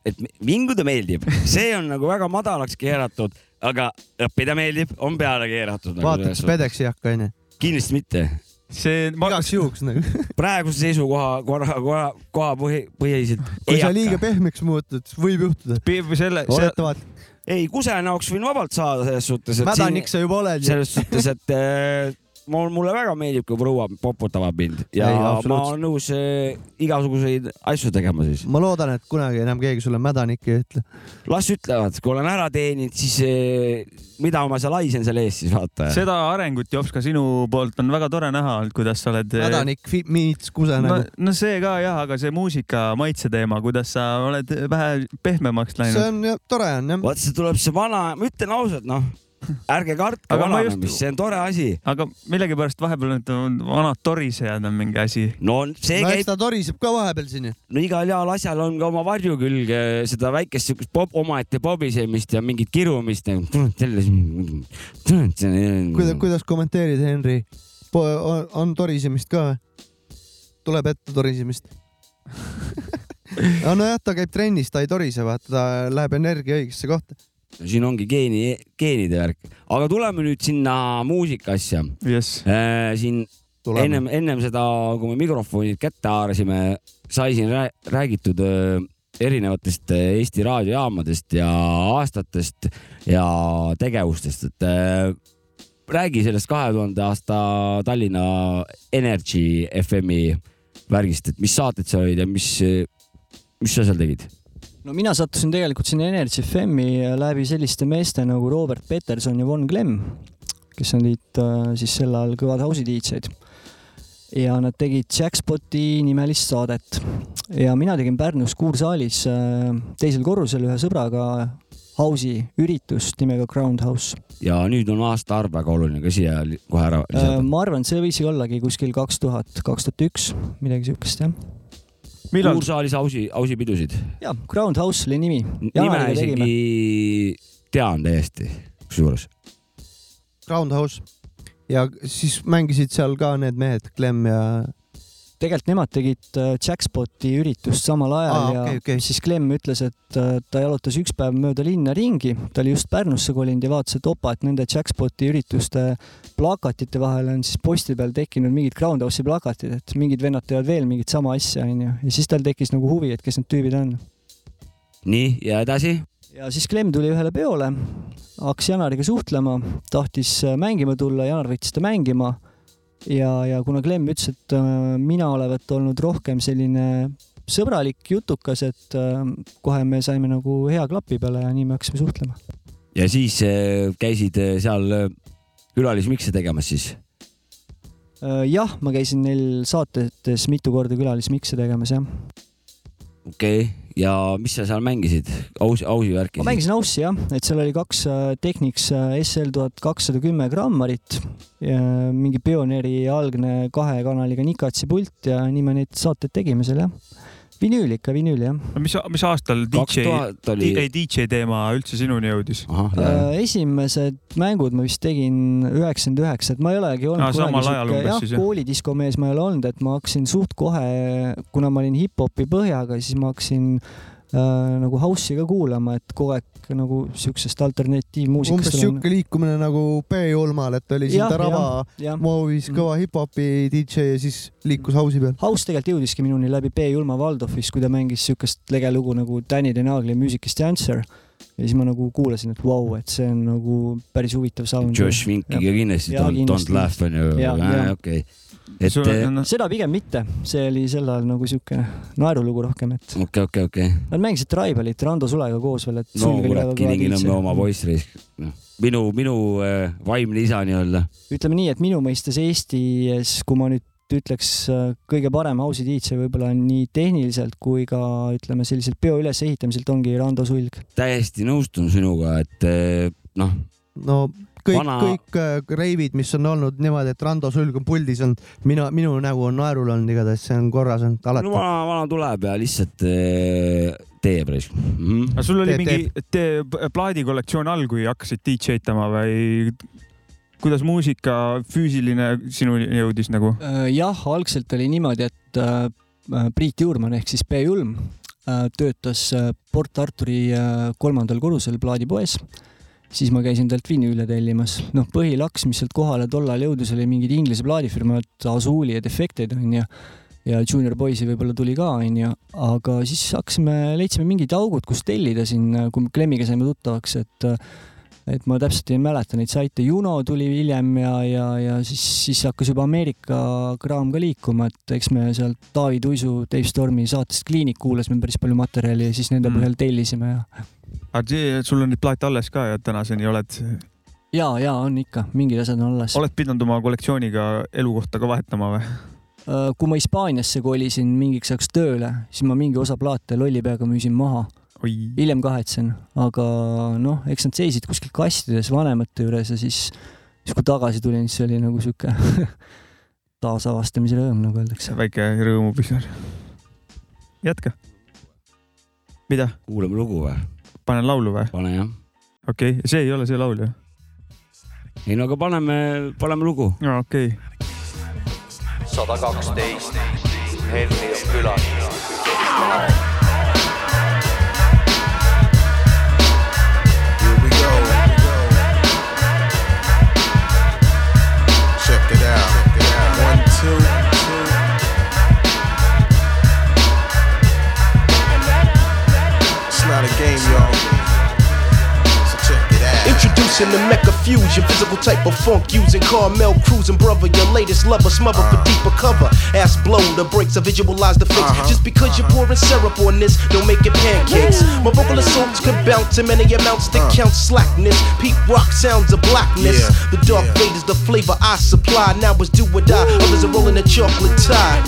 et vinguda meeldib, see on nagu väga madalaks keeratud, aga õppida meeldib, on peale keeratud nagu. vaata, kas pedeks ei hakka onju. kindlasti mitte. see, ma, igaks juhuks nagu. praeguse seisukoha korra, koha, koha põhi, põhiliselt kui sa liiga pehmeks muutud, võib juhtuda. selle, see, oletavalt, ei, kusenäoks võin vabalt saada selles suhtes, mädanik sa juba oled selles suhtes, et äh, mul, mulle väga meeldib, kui proua poputavad mind ja Ei, ma olen nõus äh, igasuguseid asju tegema siis. ma loodan, et kunagi enam keegi sulle mädanik ei ütle. las ütlevad, kui olen ära teeninud, siis eh, mida ma seal haisen seal ees siis vaata. seda arengut, Jops, ka sinu poolt on väga tore näha olnud, kuidas sa oled. mädanik, miits, kuse no nagu., no see ka jah, aga see muusika maitse teema, kuidas sa oled vähe pehmemaks see läinud. on jah, tore on jah. vot see tuleb see vana, ma ütlen ausalt, noh, ärge kartke vananemist see on tore asi. aga millegipärast vahepeal need on vanad torisejad on mingi asi. no see no eks käib, ta toriseb ka vahepeal siin ju. no igal heal asjal on ka oma varju külge seda väikest siukest pop, omaette pobisemist ja mingit kirumist. kuidas, kuidas kommenteerid, Henri? on, on torisemist ka või? tuleb ette torisemist? nojah, ta käib trennis, ta ei torise, vaata, ta läheb energia õigesse kohta. Siin ongi geeni, geenide värk, aga tuleme nüüd sinna muusika asja. jess. siin ennem, ennem seda, kui me mikrofonid kätte haarasime, sai siin rää- räägitud öö, erinevatest öö, Eesti raadiojaamadest ja aastatest ja tegevustest, et räägi sellest kahe tuhande aasta Tallinna Energy FM-i värgist, et mis saated seal olid ja mis, mis sa seal tegid? No mina sattusin tegelikult sinna Energy FM-i läbi selliste meeste nagu Robert Peterson ja Von Glemm, kes olid äh, siis sel ajal kõvad house'i DJ-d. ja nad tegid Jackpoti nimelist saadet ja mina tegin Pärnus Kuursaalis äh, teisel korrusel ühe sõbraga house'i üritust nimega Ground House. ja nüüd on aastaarv väga oluline ka siia kohe ära Äh, lisada. ma arvan, et see võis ollagi kuskil kaks tuhat, kaks tuhat üks, midagi siukest jah. millal? Kuursaalis ausi, ausipidusid. ja Ground House oli nimi. nime isegi tean täiesti, kusjuures. Roundhouse, ja siis mängisid seal ka need mehed, Clem ja tegelikult nemad tegid äh, Jackspoti üritust samal ajal Aa, ja okei, okei. siis Clem ütles, et äh, ta jalutas üks päev mööda linna ringi, ta oli just Pärnusse kolinud ja vaatas, et opa, et nende Jackspoti ürituste plakatite vahele on siis posti peal tekkinud mingid Groundhouse'i plakatid, et mingid vennad teevad veel mingit sama asja, onju. ja siis tal tekkis nagu huvi, et kes need tüübid on. nii ja edasi? ja siis Clem tuli ühele peole, hakkas Janariga suhtlema, tahtis äh, mängima tulla, Janar võttis ta mängima ja, ja kuna Clem ütles, et äh, mina olevat olnud rohkem selline sõbralik jutukas, et äh, kohe me saime nagu hea klapi peale ja nii me hakkasime suhtlema. ja siis äh, käisid seal külalismikse tegemas siis? Jah, ma käisin neil saatetes mitu korda külalismikse tegemas, jah. okei okay., ja mis sa seal mängisid? aus, ausi värki? ma mängisin Aussi jah, et seal oli kaks äh, Technics äh, SL tuhat kakssada kümme grammarit, mingi pioneeri algne kahe kanaliga Nikatsi pult ja nii me neid saateid tegime seal jah. Vinüül ikka, vinüül jah. mis, mis aastal DJ, oli... ei DJ teema üldse sinuni jõudis? Äh, esimesed mängud ma vist tegin üheksakümmend üheksa, et ma ei olegi olnud no, kunagi siuke, jah, koolidiskomees ma ei ole olnud, et ma hakkasin suht kohe, kuna ma olin hip-hopi põhjaga, siis ma hakkasin nagu house'i ka kuulama, et kogu aeg nagu siuksest alternatiivmuusikast. umbes siuke liikumine nagu B-Ulmal, et oli siin Tarava, moovis Mm. kõva hip-hopi DJ ja siis liikus house'i peal. House tegelikult jõudiski minuni läbi B-Ulma Waldorfis, kui ta mängis siukest legelugu nagu Danny Denagli Music is the answer ja siis ma nagu kuulasin, et vau wow,, et see on nagu päris huvitav sound. Josh Winkiga kindlasti, Don't, don't laugh on ju, okei. Et seda pigem mitte, see oli sel ajal nagu siuke naerulugu rohkem, et. okei, okei, okei. Nad mängisid Tribalit Rando Sulega koos veel, et. no kurat, Kilingi-Nõmme oma poiss risk, noh minu, minu äh, vaimne isa nii-öelda. ütleme nii, et minu mõistes Eestis, kui ma nüüd ütleks kõige parem house'i DJ võib-olla nii tehniliselt kui ka ütleme selliselt peo ülesehitamiselt ongi Rando Sulg. täiesti nõustun sinuga, et noh. no kõik Vana..., kõik reivid, mis on olnud niimoodi, et Rando Sulg on puldis olnud, mina, minu nägu on naerul olnud igatahes, see on korras olnud alati. no vana, vana tuleb ja lihtsalt teeb risk mm. aga sul oli teeb, mingi teeb. plaadikollektsioon all, kui hakkasid DJ-tama või kuidas muusika füüsiline sinuni jõudis nagu? jah, algselt oli niimoodi, et äh, Priit Juurman ehk siis B Julm äh, töötas Port Arturi äh, kolmandal korrusel plaadipoes. Siis ma käisin talt vinüüle tellimas, noh, põhilaks, mis sealt kohale tollal jõudis, oli mingid Inglise plaadifirmad, Azuli ja Defected onju ja Junior Boysi võib-olla tuli ka, onju, aga siis hakkasime, leidsime mingid augud, kus tellida siin, kui me Klemmiga saime tuttavaks, et et ma täpselt ei mäleta neid saite, Juno tuli hiljem ja, ja, ja siis, siis hakkas juba Ameerika kraam ka liikuma, et eks me sealt Taavi Tuisu, Dave Stormi saatest Kliinik kuulasime päris palju materjali ja siis nende mm. põhjal tellisime ja. Aga sul on neid plaate alles ka ja tänaseni oled? ja, ja on ikka, mingid asjad on alles. oled pidanud oma kollektsiooniga elukohta ka vahetama või? kui ma Hispaaniasse kolisin mingiks ajaks tööle, siis ma mingi osa plaate lolli peaga müüsin maha hiljem kahetsen, aga noh, eks nad seisid kuskil kastides vanemate juures ja siis, siis kui tagasi tulin, siis oli nagu sihuke taasavastamise rõõm, nagu öeldakse. väike rõõmupisar. jätka. mida? kuulame lugu või? Panen laulu või? pane jah. okei okay., see ei ole see laul ju? ei no aga paneme, paneme lugu. aa, okei okay. sada kaksteist, Henri on külas. Introducing the Mecca fusion, physical type of funk using Carmel cruising, brother. Your latest lover, smother uh. for deeper cover. Ass blow the brakes, I visualize the fix. Uh-huh. Just because uh-huh. you're pouring syrup on this, don't make it pancakes. My vocal assaults could bounce in many amounts that uh. count slackness. Peak rock sounds of blackness. Yeah. The dark yeah. fade is the flavor I supply. Now it's do or die. Others are rolling a chocolate tie.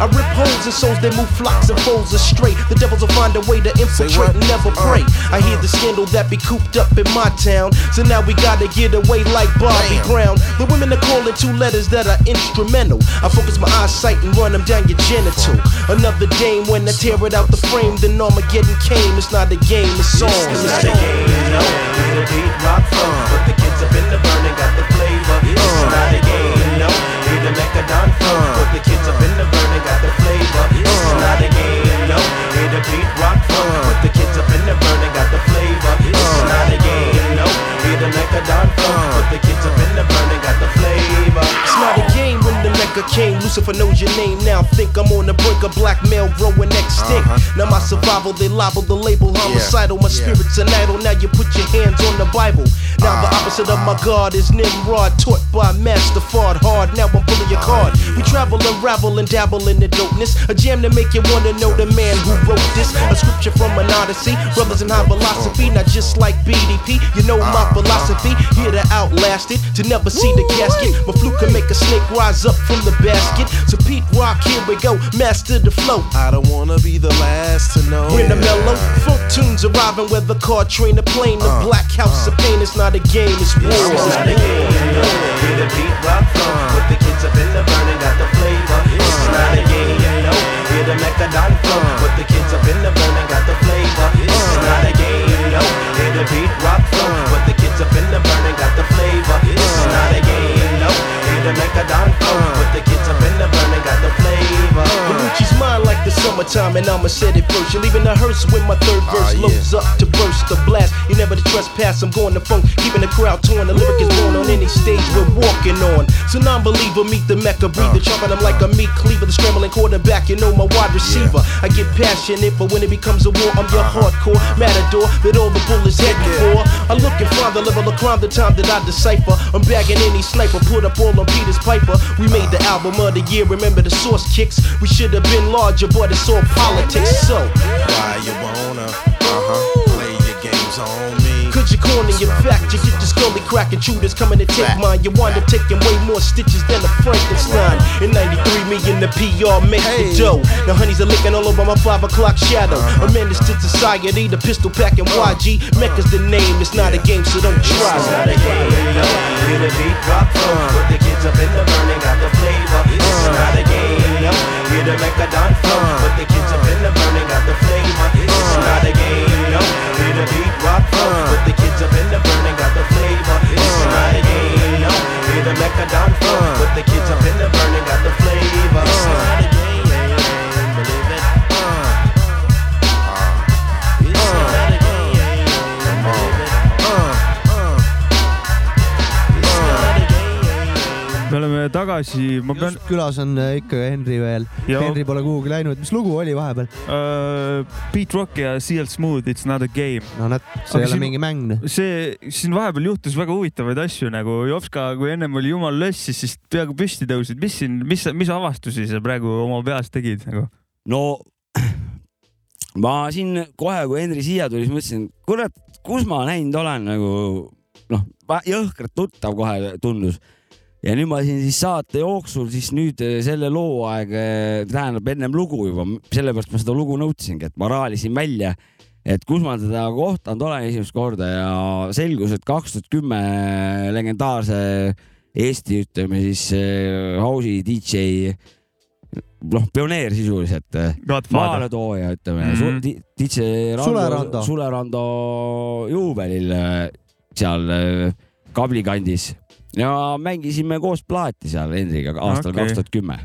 I rip holes in souls that move flocks and foes astray. The devils will find a way to infiltrate and never pray. I hear the scandal that be cooped up in my town. So now we gotta get away like Bobby Brown. The women are calling two letters that are instrumental. I focus my eyesight and run them down your genital. Another dame when I tear it out the frame, then Armageddon came. It's not a game, it's on. It's, it's not a game, no. The deep rock fun. Put the kids up in the burning, got the flavor. It's not a game, no. Need the mechadon fun. Uh. Put the kids up in the burning, got the flavor. It's uh. not a game, no. Need a beat rock fun. Uh. Put the kids up in the burning, got the Don Funk. Uh. Put the kids up in the burning, got the flavor. It's not a game when the mecca came. Lucifer knows your name now. Think I'm on the brink of blackmail growing extinct. Uh-huh. Now my survival, they libel the label homicidal. My yeah. spirit's an idol. Now you put your hands on the Bible. Now uh-huh. the opposite of my God is Nimrod, taught by Master Fard. Hard, now I'm pulling your uh-huh. card. We travel and ravel and dabble in the dopeness. A jam to make you wanna know the man who wrote this. A scripture from an Odyssey. Brothers in high philosophy, not just like BDP. You know my philosophy. Here to outlast it, to never see the casket. My flute can make a snake rise up from the basket. So Pete Rock, here we go, master the flow. I don't wanna be the last to know. When the mellow funk tunes arriving, whether car, train, or plane, the uh, black house uh. of pain. It's not a game, it's war. It's not a game. Hear the beat rock flow. Put the kids up in the burning, got the flavor. It's not a game, no. Hear the Mechadon flow. Put the kids up in the burning, got the flavor. It's not a game, no. Hear the beat rock flow. Put the kids up in the burning, got the flavor. It's not a game, no. Hear the Mechadon flow. Put the kids up in the burning, got the flavor. Like the summertime, and I'ma set it first. You're leaving the hearse when my third ah, verse loads up to burst the blast. You never to trespass, I'm going to funk, keeping the crowd torn. The lyric is born on any stage we're walking on. So non-believer meet the Mecca Breathe the breather, uh. chopping them like a meat cleaver. The scrambling quarterback, you know my wide receiver. I get passionate, but when it becomes a war, I'm your uh-huh. hardcore uh-huh. matador that all the bullets heading for. I look and find the level of crime, the time that I decipher. I'm bagging any sniper, put up all on Peter's Piper. We made the album of the year, remember the source kicks. We should have been larger, but it's all politics. So, Why you wanna, uh-huh, play your games on me? Could you corner your fact? You get the scully cracking shooters coming to take mine. You wind up taking way more stitches than a Frankenstein. In 93, me and the PR make the dough. The honeys are licking all over my 5 o'clock shadow. Uh-huh. A menace to society, the pistol packing YG. Uh-huh. Mecca's the name, it's not a game, so don't try. It's not a game, no. Hear the beat rock flow. Put the kids up in the burning, got the flavor. It's uh-huh. not a game. Hear the Mechadon flow. Put the kids up in the burning, got the flavor. It's not a game, no. Hear the beat rock flow. Put the kids up in the burning, got the flavor. It's not a game, no. Hear the Mechadon flow. Put the kids up in the burning, tagasi, ma pean külas on äh, ikka Henri veel. Joo. Henri pole kuhugi läinud, mis lugu oli vahepeal? uh,, Beat Rock ja CL Smooth, It's not a game. no näed, see ei ole mingi mäng. noh. see, siin vahepeal juhtus väga huvitavaid asju nagu Jopska, kui ennem oli jumal löss, siis, siis peaaegu püsti tõusid. mis siin, mis, mis avastusi sa praegu oma peas tegid nagu? no ma siin kohe, kui Henri siia tuli, siis mõtlesin, kurat, kus ma näinud olen nagu noh, jõhkralt tuttav kohe tundus. Ja nüüd ma siin siis saate jooksul siis nüüd eh, selle loo aeg, tähendab ennem lugu juba, sellepärast ma seda lugu nõudsingi, et ma raalisin välja, et kus ma teda kohtanud olen esimest korda ja selgus, et kaks tuhat kümme legendaarse Eesti, ütleme siis eh, house'i DJ noh, pioneer sisuliselt, maaletooja, ütleme. Mm, -hmm. DJ Rando, Sule Rando. Sule Rando juubelil seal Kabli kandis ja mängisime koos plaati seal Hendriga aastal kaks tuhat kümme.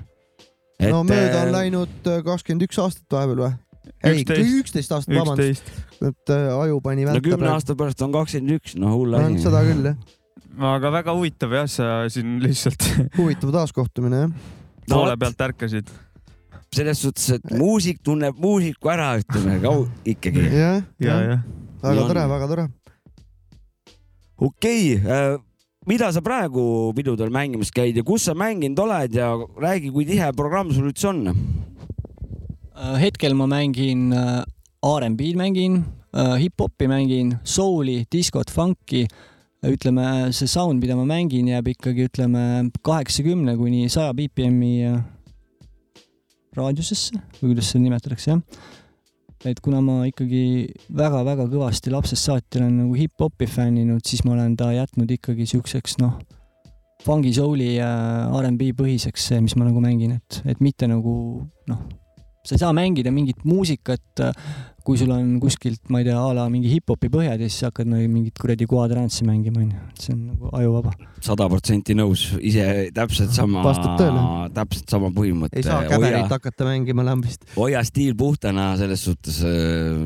no mööda on läinud äh, kakskümmend üks aastat vahepeal või? ei, Üksteist. aastat, vabandust, et äh, aju pani no välta kümne praegu. aasta pärast on kakskümmend üks, no hull asi. seda küll jah, aga väga huvitav jah, sa siin lihtsalt huvitav taaskohtumine jah. No poole pealt ärkasid. selles suhtes, et muusik tunneb muusiku ära, ütleme ikkagi. jah, ja, jah, väga tore, väga tore. okei okay,, mida sa praegu pidudel mängimas käid ja kus sa mänginud oled ja räägi, kui tihe programm sul üldse on? Äh, hetkel ma mängin äh, R'n'B-d mängin, hip-hopi mängin, soul'i, diskot, funk'i. ütleme, see sound, mida ma mängin, jääb ikkagi, ütleme kaheksakümne kuni saja BPM-i äh, raadiusesse või kuidas seda nimetatakse, jah. Et kuna ma ikkagi väga-väga kõvasti lapsest saati olen nagu hip-hopi fänninud, siis ma olen ta jätnud ikkagi siukseks, noh, fungi, soul'i ja R'n'B põhiseks see, mis ma nagu mängin, et, et mitte nagu noh, sa ei saa mängida mingit muusikat, kui sul on kuskilt, ma ei tea, a la mingi hip-hopi põhjad ja siis hakkad nagu mingit kuradi quadrantsi mängima, onju. see on nagu ajuvaba. sada protsenti nõus, ise täpselt sama täpselt sama põhimõte. ei saa käberit hakata mängima lambist. hoia stiil puhtana selles suhtes äh,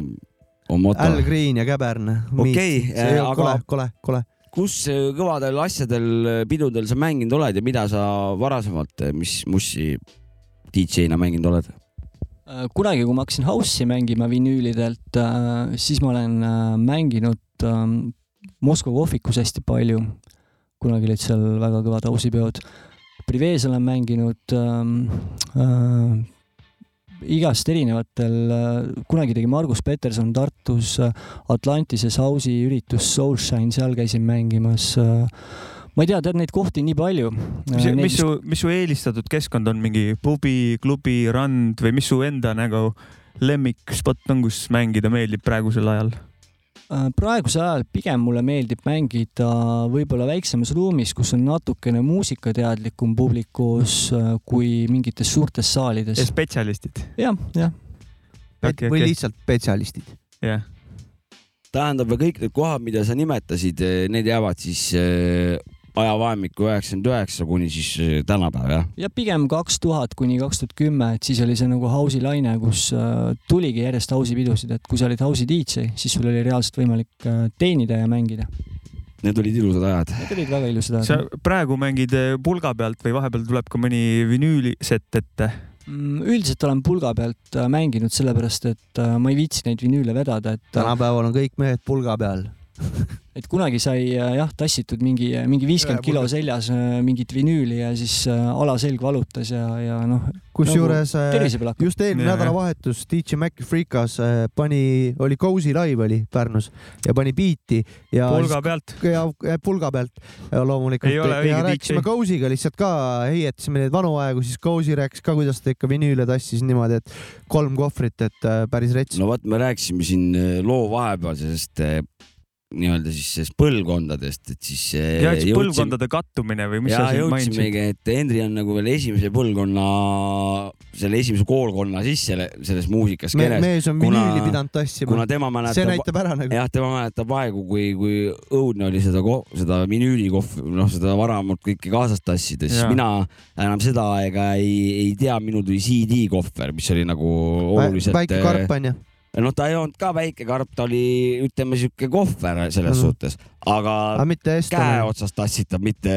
on moto Al. Green ja käbern. Okei, see äh, aga- kole, kole, kole. kus äh, kõvadel asjadel, äh, pidudel sa mänginud oled ja mida sa varasemalt, mis mussi DJ-na mänginud oled? Äh, kunagi, kui ma hakkasin house'i mängima vinüülidelt, siis ma olen mänginud ähm, Moskva kohvikus hästi palju. kunagi olid seal väga kõvad house'i peod. Privees olen mänginud ähm, äh, igast erinevatel, kunagi tegi Margus Peterson Tartus Atlantises house'i üritus Soulshine, seal käisin mängimas. Ma ei tea, tead neid kohti nii palju. mis, mis su, mis su eelistatud keskkond on, mingi pubi, klubi, rand või mis su enda nagu lemmikspot on, kus mängida meeldib praegusel ajal? Äh, praegusel ajal pigem mulle meeldib mängida võib-olla väiksemas ruumis, kus on natukene muusikateadlikum publikus äh, kui mingites suurtes saalides. spetsialistid ja,? jah, jah okay,. või okay. lihtsalt spetsialistid. jah yeah. tähendab, kõik need kohad, mida sa nimetasid, need jäävad siis ajavahemikku üheksakümmend üheksa kuni siis äh, tänapäev, jah? ja pigem kaks tuhat kuni kaks tuhat kümme, et siis oli see nagu house'i laine, kus äh, tuligi järjest house'i pidusid, et kui sa olid house'i DJ, siis sul oli reaalselt võimalik äh, teenida ja mängida. Need olid ilusad ajad. Need olid väga ilusad ajad. sa praegu mängid pulga pealt või vahepeal tuleb ka mõni vinüülisett ette? Mm, üldiselt olen pulga pealt mänginud, sellepärast et ma ei viitsi neid vinüüle vedada, et. tänapäeval on kõik mehed pulga peal et kunagi sai äh, jah tassitud mingi, mingi viiskümmend kilo seljas äh, mingit vinüüli ja siis äh, alaselg valutas ja, ja noh. kusjuures nagu just eelmine nädalavahetus DJ Maci Freekas pani, oli Cozy live oli Pärnus ja pani biiti ja. pulga pealt. ja pulga pealt ja loomulikult. ja rääkisime Cozy'ga lihtsalt ka, heietasime neid vanu aegu, siis Cozy rääkis ka, kuidas ta ikka vinüüle tassis niimoodi, et kolm kohvrit, et päris rets. no vot, me rääkisime siin loo vahepealsest nii-öelda siis sellest põlvkondadest, et siis. ja, et jõudsime... põlvkondade kattumine või mis ja, sa siin mainisid? et Henri on nagu veel esimese põlvkonna, selle esimese koolkonna sisse selles muusikas Me,. mees on vinüüli pidanud tassima. kuna tema mäletab. see näitab ära nagu. jah, tema mäletab aegu, kui, kui õudne oli seda, seda vinüülikohv, noh, seda varamut kõike kaasas tassida, siis ja. mina enam seda aega ei, ei tea, minul tuli CD-kohver, mis oli nagu oluliselt. väike karp onju noh, ta ei olnud ka väike karp, ta oli, ütleme sihuke kohver selles mm suhtes, aga, aga käe otsast tassitab, mitte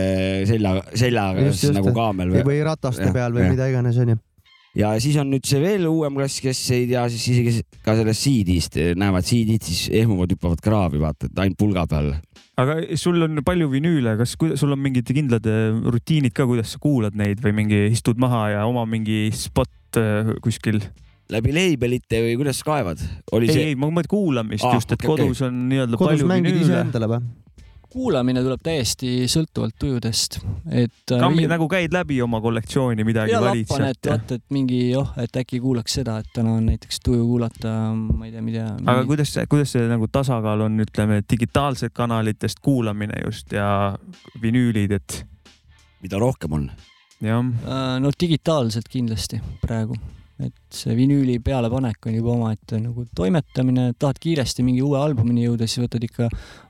selja, seljaga just, just, nagu kaamel või, või rataste ja, peal või ja. mida iganes onju ja siis on nüüd see veel uuem klass, kes ei tea siis isegi ka sellest CD-st, näevad CD-d, siis ehmuvad, hüppavad kraavi, vaata, et ainult pulga peal. aga sul on palju vinüüle, kas sul on mingid kindlad äh, rutiinid ka, kuidas sa kuulad neid või mingi istud maha ja oma mingi spot äh, kuskil? Läbi leibelite või kuidas sa kaevad? ei see..., ei, ma mõtlen kuulamist ah, just, et okay, kodus okay. on nii-öelda palju vinüüle. endale või? kuulamine tuleb täiesti sõltuvalt tujudest, et. Äh, Kammi viim... nagu käid läbi oma kollektsiooni midagi ja sealt? et vaata, et mingi joh, et äkki kuulaks seda, et täna on näiteks tuju kuulata, ma ei tea, mida. aga mingi... kuidas, kuidas see nagu tasakaal on, ütleme, digitaalsed kanalitest kuulamine just ja vinüülid, et? mida rohkem on? jah. Äh, no digitaalselt kindlasti praegu et see vinüüli pealepanek on juba omaette nagu toimetamine, tahad kiiresti mingi uue albumini jõuda, siis võtad ikka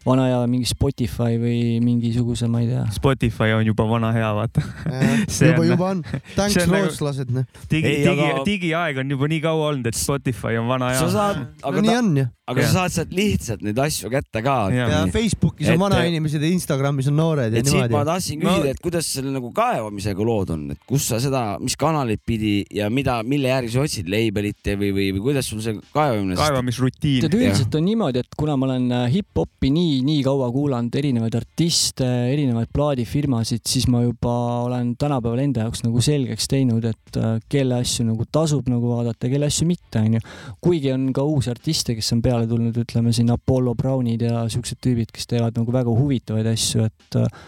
vana hea mingi Spotify või mingisuguse, ma ei tea. Spotify on juba vana hea, vaata. juba, juba on. Thanks rootslased nagu,. digi, digi, aga... digiaeg on juba nii kaua olnud, et Spotify on vana hea. sa saad, aga no, nii on ju. aga ja. sa saad sealt lihtsalt neid asju kätte ka. ja, Facebookis on vanainimesed ja Instagramis on noored ja niimoodi. ma tahtsin küsida et kuidas selle nagu kaevamisega lood on, et kus sa seda, mis kanalit pidi ja mida, mille järgi sa otsid, leibelite või, või, või kuidas sul see kaevamine? kaevamisrutiin. tead, üldiselt on niimoodi, et kuna ma olen äh, hip-hopi nii nii, nii kaua kuulanud erinevaid artiste, erinevaid plaadifirmasid, siis ma juba olen tänapäeval enda jaoks nagu selgeks teinud, et äh, kelle asju nagu tasub nagu vaadata, kelle asju mitte, onju. kuigi on ka uusi artiste, kes on peale tulnud, ütleme siin Apollo Brownid ja siuksed tüübid, kes teevad nagu väga huvitavaid asju, et äh,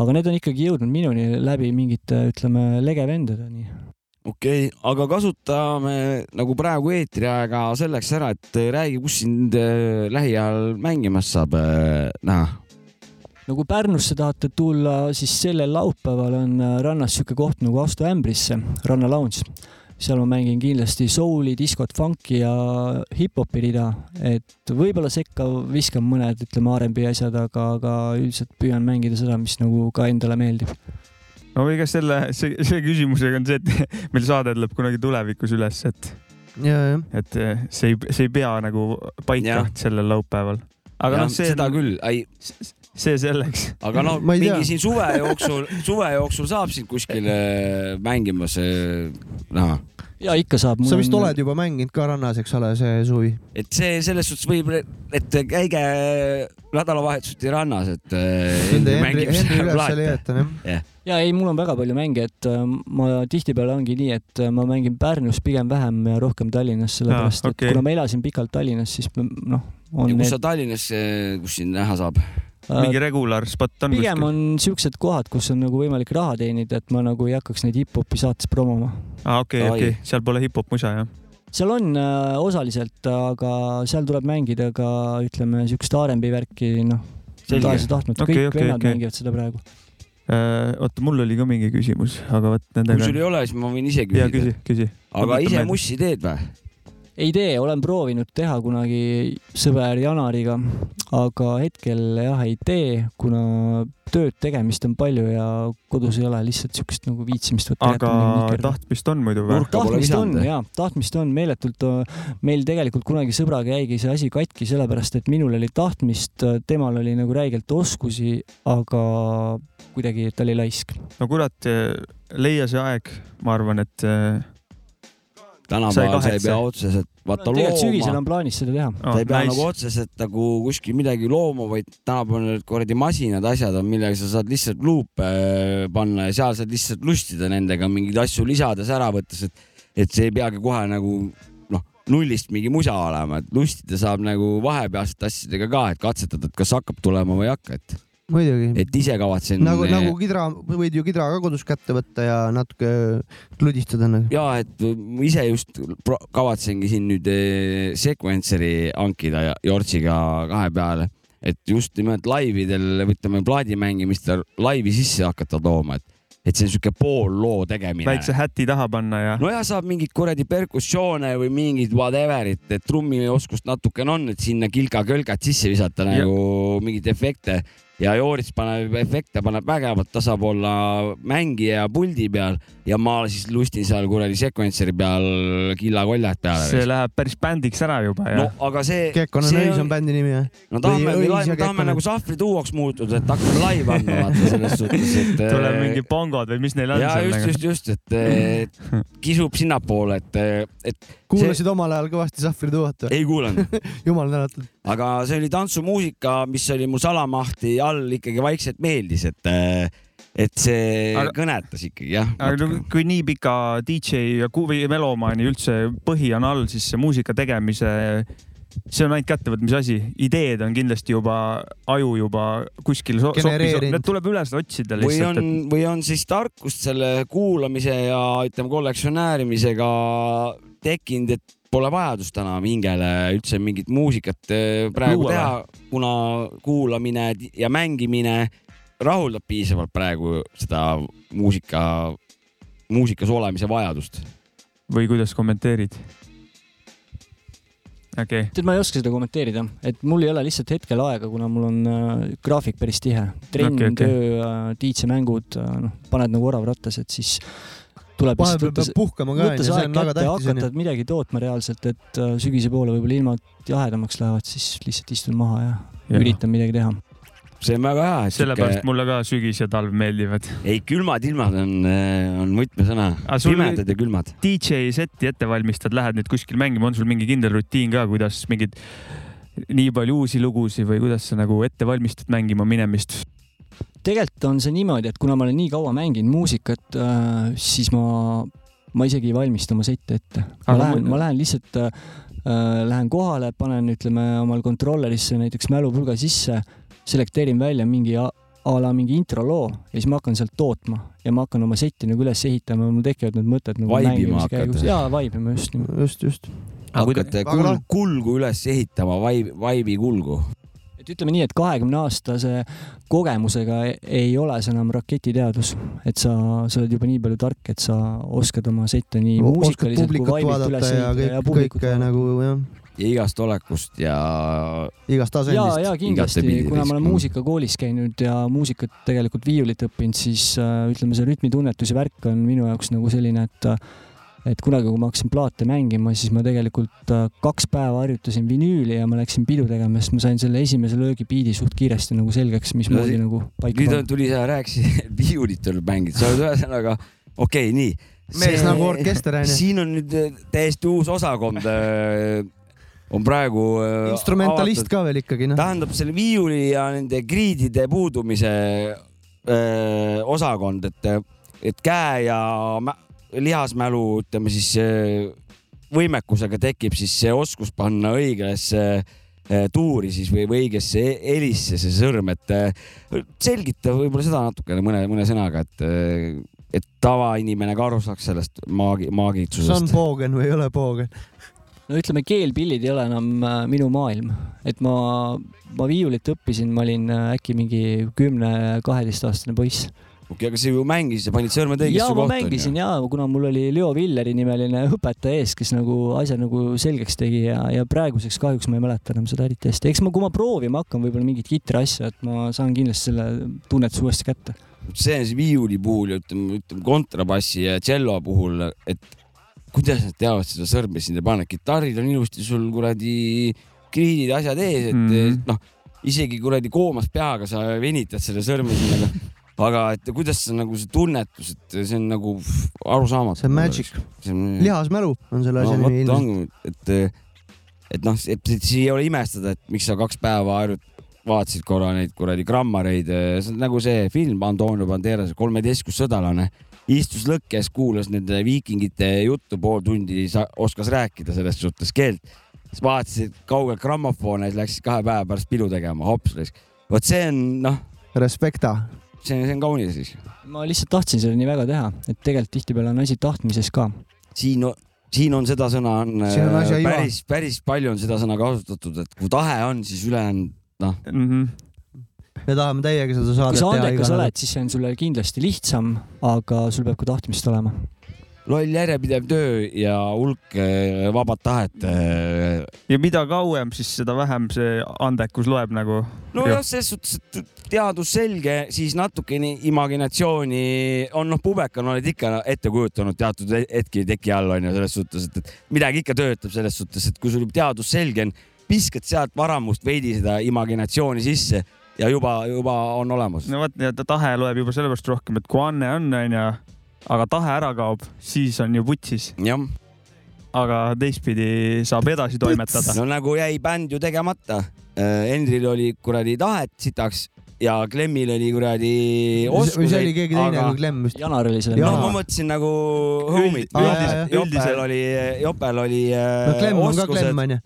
aga need on ikkagi jõudnud minuni läbi mingite, ütleme, legevendadeni okei okay,, aga kasutame nagu praegu eetriaega selleks ära, et räägi, kus sind äh, lähiajal mängimas saab äh, näha? no kui Pärnusse tahate tulla, siis sellel laupäeval on äh, rannas sihuke koht nagu Astu ämbrisse, Ranna Lounge. seal ma mängin kindlasti souli, diskot, funk'i ja hip-hopi rida, et võib-olla sekka viskan mõned, ütleme, R'n'B asjad, aga, aga üldiselt püüan mängida seda, mis nagu ka endale meeldib no ega selle, see, see küsimusega on see, et meil saade tuleb kunagi tulevikus üles, et. et eh, see ei, see ei pea nagu paika sellel laupäeval. aga noh, see. seda küll, ei see selleks. aga no mingi tea. siin suve jooksul, suve jooksul saab sind kuskil äh, mängimas äh, näha. ja ikka saab. sa vist oled juba mänginud ka rannas, eks ole, see suvi? et see selles suhtes võib, et käige nädalavahetuseti rannas, et Henri seal üles leiatan jah. jah, ja ei, mul on väga palju mänge, et äh, ma tihtipeale ongi nii, et äh, ma mängin Pärnus pigem vähem ja rohkem Tallinnas, sellepärast Aa, et kuna ma elasin pikalt Tallinnas, siis noh, on ja kus need sa Tallinnas, kus sind näha saab? mingi regular spot on pigem kuskil? on siuksed kohad, kus on nagu võimalik raha teenida, et ma nagu ei hakkaks neid hip-hopi saates promoma. aa, okei, okei, seal pole hip-hop musa jah? seal on äh, osaliselt, aga seal tuleb mängida ka ütleme siukest R'n'B värki, noh, Selge. tahes-tahtmata, Okei, kõik okei, vennad okei. mängivad seda praegu. Äh, oota, mul oli ka mingi küsimus, aga vot kui nendega sul. ei ole, siis ma võin ise küsida küsi,. küsi. aga ise mussi teed või? Ei tee, olen proovinud teha kunagi sõber Janariga, aga hetkel jah ei tee, kuna tööd tegemist on palju ja kodus ei ole lihtsalt siukest nagu viitsimist võtta. aga tahtmist on muidu või? Pole tahtmist on ja tahtmist on meeletult. meil tegelikult kunagi sõbraga jäigi see asi katki, sellepärast et minul oli tahtmist, temal oli nagu räigelt oskusi, aga kuidagi ta oli laisk. no kurat, leia see aeg, ma arvan, et äh, tänapäeval sa ei pea otseselt, vaata tegelikult sügisel looma on, plaanis seda teha. oh, sa ei pea nice. nagu otseselt nagu kuskil midagi looma, vaid tänapäeval need kuradi masinad, asjad on, millega sa saad lihtsalt luupe äh, panna ja seal saad lihtsalt lustida nendega mingeid asju lisades ära võttes, et, et see ei peagi kohe nagu noh, nullist mingi musa olema, et lustida saab nagu vahepealsete asjadega ka, et katsetada, et kas hakkab tulema või ei hakka, et, muidugi. et ise kavatsen. nagu, nagu kidra, võid ju kidra ka kodus kätte võtta ja natuke kludistada nagu. ja et ma ise just kavatsengi siin nüüd eh, sequencer'i hankida ja Jortsiga kahe peale, et just nimelt laividel, ütleme plaadimängimistel laivi sisse hakata tooma, et, et see on siuke poolloo tegemine. väikse häti taha panna ja no ja saab mingeid kuradi perkussioone või mingid whatever'it, et trummioskust natukene on, et sinna kilka-kölkat sisse visata nagu mingeid efekte ja Joorits paneb efekte, paneb vägevalt, ta saab olla mängija puldi peal ja ma siis lustin seal kuradi sequencer'i peal killakoljad see peale. läheb päris bändiks ära juba ja no aga see, Kekkonen see Öis on on, bändi nimi jah? no tahame, Õis tahame Kekkonen. nagu sahvri tuuaks muutuda, et hakkame laivi andma vaata selles suhtes, et. tuleb mingi pongod või mis neil on ja seal just, just, just, et eh, kisub sinnapoole, et, et kuulasid omal ajal kõvasti Sahvri tuhat või? ei kuulanud, jumal tänatud. Aga see oli tantsumuusika, mis oli mu salamahti all ikkagi vaikselt meeldis, et, et see Aga- kõnetas ikkagi jah. aga no kui nii pika DJ ja või melomaani üldse põhi on all, siis see muusika tegemise, see on ainult kättevõtmise asi, ideed on kindlasti juba aju juba kuskil so. Need tuleb üles otsida või lihtsalt on, või on siis tarkust selle kuulamise ja ütleme kollektsionäärimisega tekkinud, et pole vajadust enam hingele üldse mingit muusikat eh, praegu Luua teha, kuna kuulamine ja mängimine rahuldab piisavalt praegu seda muusika, muusikas olemise vajadust. või kuidas kommenteerid? okei okay., tead, ma ei oska seda kommenteerida, et mul ei ole lihtsalt hetkel aega, kuna mul on äh, graafik päris tihe. trenn okay,, okei. töö äh,, DJ-mängud äh,, noh, paned nagu orav rattas, et siis tuleb vahepeal peab puhkama ka onju, see on väga tähtis hakata midagi tootma reaalselt, et äh, sügise poole võib-olla ilmad jahedamaks lähevad, siis lihtsalt istun maha ja, ja. üritan midagi teha. see on väga hea, sellepärast sihuke, mulle ka sügis ja talv meeldivad. ei külmad ilmad on, on võtmesõna, pimedad ja külmad. DJ seti ette valmistad, lähed nüüd kuskil mängima, on sul mingi kindel rutiin ka, kuidas mingid nii palju uusi lugusid või kuidas sa nagu ette valmistad mängima minemist? Tegelikult on see niimoodi, et kuna ma olen nii kaua mänginud muusikat äh,, siis ma, ma isegi ei valmista oma sette ette. ma Aga lähen ma lähen lihtsalt äh,, lähen kohale, panen, ütleme omal kontrollerisse näiteks mälupulga sisse, selekteerin välja mingi a, a la mingi introloo ja siis ma hakkan sealt tootma ja ma hakkan oma setti nagu üles ehitama, mul tekivad need mõtted nagu Vaibima mängimise hakkad? käigus. jaa, vaibima just just, just. hakkate Aga kul, noh- kulgu üles ehitama, vaib, vaibi kulgu. Et ütleme nii, et kahekümne aastase kogemusega e- ei ole see enam raketiteadus, et sa, sa oled juba nii palju tark, et sa oskad oma sette nii oskad muusikaliselt kui publikut vaibilt üles ja ehitada ja kõik, publikut kõike nagu jah, ja igast olekust ja igast ja, asendist. ja kindlasti, Igatepidi kuna ma olen risk- muusikakoolis käinud ja muusikat tegelikult viiulit õppinud, siis äh, ütleme, see rütmitunnetus ja värk on minu jaoks nagu selline, et äh, et kunagi, kui ma hakkasin plaate mängima, siis ma tegelikult äh, kaks päeva harjutasin vinüüli ja ma läksin pidu tegema, sest ma sain selle esimese löögi biidi suht kiiresti nagu selgeks, mismoodi No nagu paika nüüd on- tuli, sa rääkisid, et viiulit tuleb mängida, sa oled ühesõnaga, okei okay,, nii. Mees nagu orkester, onju. siin on nüüd äh, täiesti uus osakond. on praegu. instrumentalist ka veel ikkagi noh. tähendab selle viiuli ja nende kriidide puudumise öö, osakond, et, et käe ja lihasmälu, ütleme siis öö, võimekusega tekib siis see oskus panna õigesse öö, tuuri siis või, või õigesse helisse see sõrm, et öö, selgita võib-olla seda natukene mõne, mõne sõnaga, et, et tavainimene ka aru saaks sellest maagi, kas on maagitsusest. poogen või ei ole poogen? no ütleme, keelpillid ei ole enam äh, minu maailm, et ma, ma viiulit õppisin, ma olin äh, äkki mingi kümne-kaheteistaastane poiss. okei, aga sa ju mängisid, sa panid sõrmed ja õigesse ma kohta. mängisin ja kuna mul oli Leo Villeri nimeline õpetaja ees, kes nagu asja nagu selgeks tegi ja, ja praeguseks kahjuks ma ei mäleta enam seda eriti hästi. eks ma, kui ma proovima hakkan võib-olla mingit kitriasja, et ma saan kindlasti selle tunnetuse uuesti kätte. see on siis viiuli puhul ja ütleme, ütleme kontrabassi ja tšello puhul, et kuidas nad teavad seda sõrme sinna panna, kitarril on ilusti sul kuradi kriidid ja asjad ees, et mm. -hmm. noh, isegi kuradi koomas peaga sa venitad selle sõrme sinna, aga et kuidas sa nagu see tunnetus, et see on nagu arusaamatu. see on magic. lihasmälu on selle asja no, nimi ilmselt. et, et noh, et siis ei ole imestada, et miks sa kaks päeva harjut- vaatasid korra neid kuradi grammareid, see on nagu see film Antonio Banderas, kolmeteistkümnes sõdalane, istus lõkkes, kuulas nende viikingite juttu pool tundi, oskas rääkida selles suhtes keelt, siis vaatasid kaugelt grammofoone, siis läksid kahe päeva pärast pidu tegema, hops, vot see on noh, Respekta. See on, see on kaunis siis. ma lihtsalt tahtsin seda nii väga teha, et tegelikult tihtipeale on asi tahtmises ka. siin, siin on seda sõna on on äh, päris, päris palju on seda sõna kasutatud, et kui tahe on, siis ülejäänud noh, mm. -hmm. me tahame täiega seda kui saadet sa teha andekas iga oled, nädal. siis see on sulle kindlasti lihtsam, aga sul peab ka tahtmist olema. Loll järjepidev töö ja hulk äh, vabat tahet. ja mida kauem, siis seda vähem see andekus loeb nagu. nojah, selles suhtes, et teadus selge, siis natukene imaginatsiooni on noh, pubekana oled ikka ette kujutanud teatud he- hetki teki all onju, selles suhtes, et, midagi ikka töötab selles suhtes, et kui sul teadus selge on, viskad sealt varamust veidi seda imaginatsiooni sisse ja juba, juba on olemas. no vot, ta tahe loeb juba sellepärast rohkem, et kui anne on, onju, aga tahe ära kaob, siis on ju putsis. jah, aga teistpidi saab edasi toimetada. no nagu jäi bänd ju tegemata. Henril oli kuradi tahet sitaks ja Klemmil oli kuradi või see oli oskuseid, keegi teine aga kui Klemm vist. Janar oli seal. no ma mõtlesin nagu homid. Jopel oli, Jopel oli äh, no oskused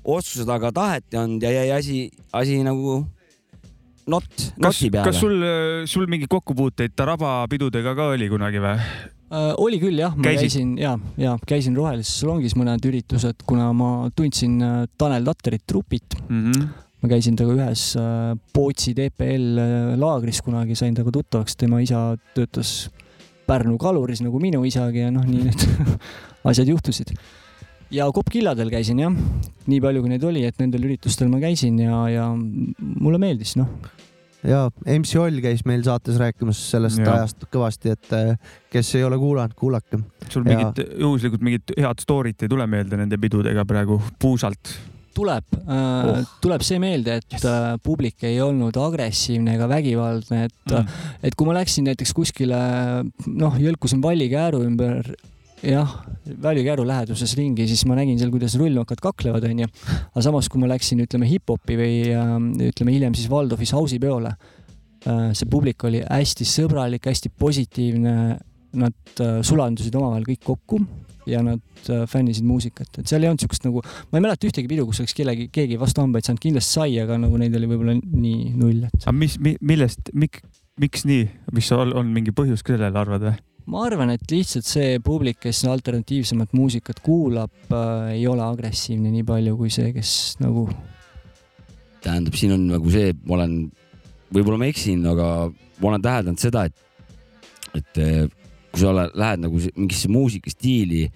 oskused, aga tahet ei olnud ja jäi asi, asi nagu not, noti, peale kas. sul, sul mingi kokkupuuteid Taraba pidudega ka oli kunagi või? Äh, oli küll jah, ma Käisid? käisin ja, ja käisin Rohelises salongis mõned üritused, kuna ma tundsin äh, Tanel Tatterit trupit. Mm -hmm. ma käisin temaga ühes Pootsi TPL äh, laagris kunagi, sain temaga tuttavaks, tema isa töötas Pärnu kaluris nagu minu isagi ja noh, nii need asjad juhtusid. Ja Kopp-Killadel käisin jah, nii palju kui neid oli, et nendel üritustel ma käisin ja, ja mulle meeldis noh. ja MC Oll käis meil saates rääkimas sellest Jaa. ajast kõvasti, et eh, kes ei ole kuulanud, kuulake. sul Ja- mingit, juhuslikult mingit head story't ei tule meelde nende pidudega praegu puusalt? tuleb äh, Oh. tuleb see meelde, et yes. äh, publik ei olnud agressiivne ega vägivaldne, et mm., et kui ma läksin näiteks kuskile, noh, jõlkusin Vallikääru ümber, jah, Vallikääru läheduses ringi, siis ma nägin seal, kuidas rullmakad kaklevad, onju. aga samas, kui ma läksin, ütleme hip-hopi või äh, ütleme hiljem siis Waldorfis house'i peole äh,, see publik oli hästi sõbralik, hästi positiivne. Nad äh, sulandusid omavahel kõik kokku ja nad fännisid muusikat, et seal ei olnud siukest nagu, ma ei mäleta ühtegi pidu, kus oleks kellegi, keegi vastu hambaid saanud, kindlasti sai, aga nagu neid oli võib-olla nii null, et aga mis mi,, millest, miks, miks nii, mis on, on mingi põhjus ka sellele, arvad või? Ma arvan, et lihtsalt see publik, kes alternatiivsemat muusikat kuulab äh,, ei ole agressiivne nii palju kui see, kes nagu tähendab, siin on nagu see, ma olen, võib-olla ma eksin, aga ma olen täheldanud seda, et, et eh, kui sa oled, lähed nagu mingisse muusikastiili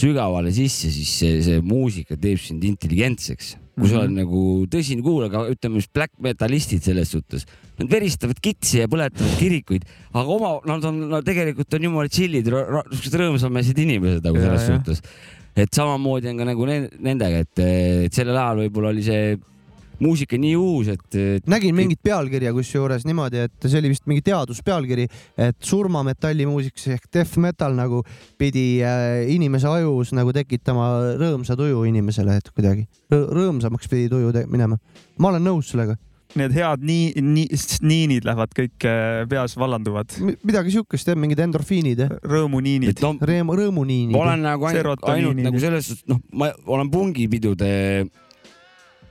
sügavale sisse, siis see, see muusika teeb sind intelligentseks. kui sa oled Mhm. nagu tõsine kuulaja, aga ütleme siis black metalistid selles suhtes. Nad veristavad kitsi ja põletavad kirikuid, aga oma, nad on, no tegelikult on jumala chill'id, siuksed rõõmsameelsed inimesed nagu selles ja. suhtes. et samamoodi on ka nagu ne- nendega, et, et sellel ajal võib-olla oli see muusika nii uus, et, et nägin mingit pealkirja kusjuures niimoodi, et see oli vist mingi teaduspealkiri, et surmametallimuusikas ehk death metal nagu pidi äh, inimese ajus nagu tekitama rõõmsa tuju inimesele, et kuidagi rõ rõõmsamaks pidi tuju minema. ma olen nõus sellega, Need head nii, nii, niinid lähevad kõik äh, peas vallanduvad. midagi siukest jah, mingid endorfiinid jah, rõõmuniinid no rõõmu, rõõmuniinid. ma olen nagu ainult, ainult nagu selles suhtes, noh, ma olen pungipidude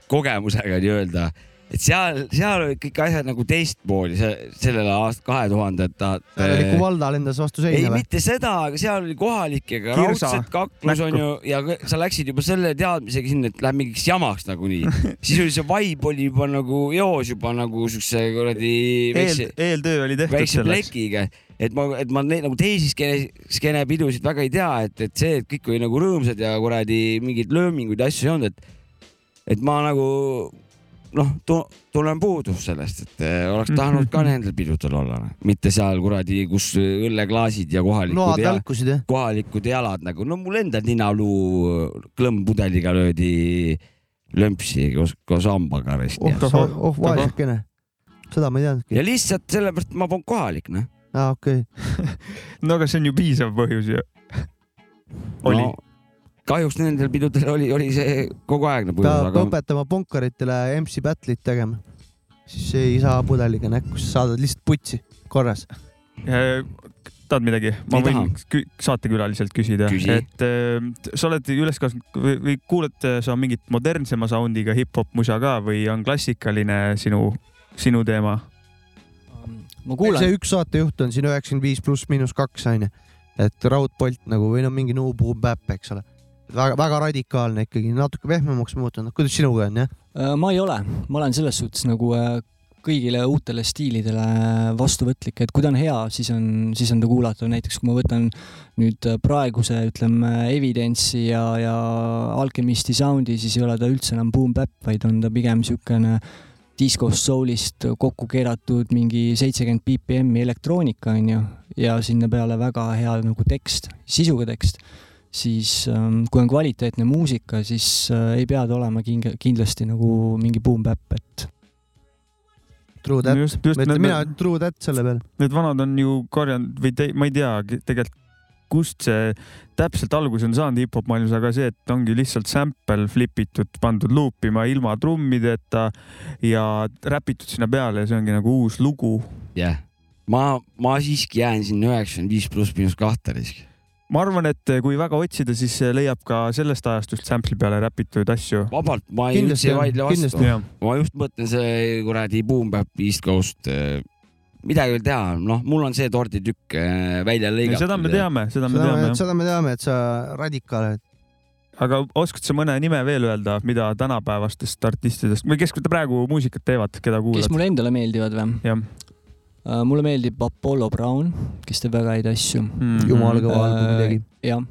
kogemusega nii-öelda, et seal, seal olid kõik asjad nagu teistmoodi se- sellel aastal, kahe tuhandeta. Järelikult Valda lendas vastu ei, seina või? mitte seda, aga seal oli kohalikega raudselt kaklus onju ja sa läksid juba selle teadmisega sinna, et läheb mingiks jamaks nagunii. siis oli see vibe oli juba nagu eos juba nagu siukse kuradi eel väikse,, eeltöö oli tehtud väikse plekiga, et ma, et ma neid nagu teisi skeene, skeenepidusid väga ei tea, et, et see, et kõik oli nagu rõõmsad ja kuradi mingeid lööminguid ja asju ei olnud, et, et ma nagu noh, tunnen puudust sellest, et eh, oleks tahtnud ka nendel pidudel olla, mitte seal kuradi, kus õlleklaasid ja kohalikud ja jah? kohalikud jalad nagu, no mul endal ninaluu klõmmpudeliga löödi lömpsi koos, koos hambaga resti oh, ja, oh, oh vaesekene. seda ma ei teadnudki ja. lihtsalt sellepärast ma polnud kohalik, noh. aa, okei okay. no aga see on ju piisav põhjus ju. oli no,. Kahjuks nendel pidudel oli, oli see kogu aegne põhjus, peab aga õpetama punkaritele MC battle'it tegema. siis ei saa pudeliga näkku, sa saadad lihtsalt putsi korras. tahad midagi? ma Ei võin kü saatekülaliselt küsida, Küsi. et äh, sa oled üles kasvanud või, või kuulad sa mingit modernsema sound'iga hip-hop musa ka või on klassikaline sinu, sinu teema? ma kuulan see, üks saatejuht on siin üheksakümmend viis pluss miinus kaks onju, et raudpolt nagu või no mingi New Boom Bap, eks ole. väga, väga radikaalne ikkagi, natuke pehmemaks muutunud, kuidas sinuga on jah? Äh, ma ei ole, ma olen selles suhtes nagu äh, kõigile uutele stiilidele vastuvõtlik, et kui ta on hea, siis on, siis on ta kuulatav, näiteks kui ma võtan nüüd äh, praeguse, ütleme, Evidence'i ja, ja Alchemisti soundi, siis ei ole ta üldse enam boom bap, vaid on ta pigem niisugune disco soul'ist kokku keeratud mingi seitsekümmend BPM-i elektroonika onju ja sinna peale väga hea nagu tekst, sisuga tekst siis ähm, kui on kvaliteetne muusika, siis äh, ei pea ta olema kinge- kindlasti nagu mingi boom bap, et True that. just, just mõtlen need, mina true that selle peale. need vanad on ju korjanud või te, ma ei tea tegelikult, kust see täpselt alguse on saanud hip-hop maailmas, aga see, et ongi lihtsalt sample flip itud, pandud luupima ilma trummideta ja räpitud sinna peale ja see ongi nagu uus lugu jah yeah., ma, ma siiski jään sinna üheksakümmend viis pluss miinus kahte risk. Ma arvan, et kui väga otsida, siis leiab ka sellest ajastust sample'i peale räpitud asju. vabalt, ma ei Kindlasti üldse ei vaidle vastu ma just mõtlen see kuradi Boom Bap East Coast, midagi ei ole teha, noh, mul on see torditükk äh, välja lõigatud. seda me teame, seda me teame seda me teame, et sa radikaal oled. aga oskad sa mõne nime veel öelda, mida tänapäevastest artistidest või kes praegu muusikat teevad, keda kes kuulad? mulle endale meeldivad või? Jah mulle meeldib Apollo Brown, kes teeb väga häid asju. mm. jumala kõva albumi tegi. jah,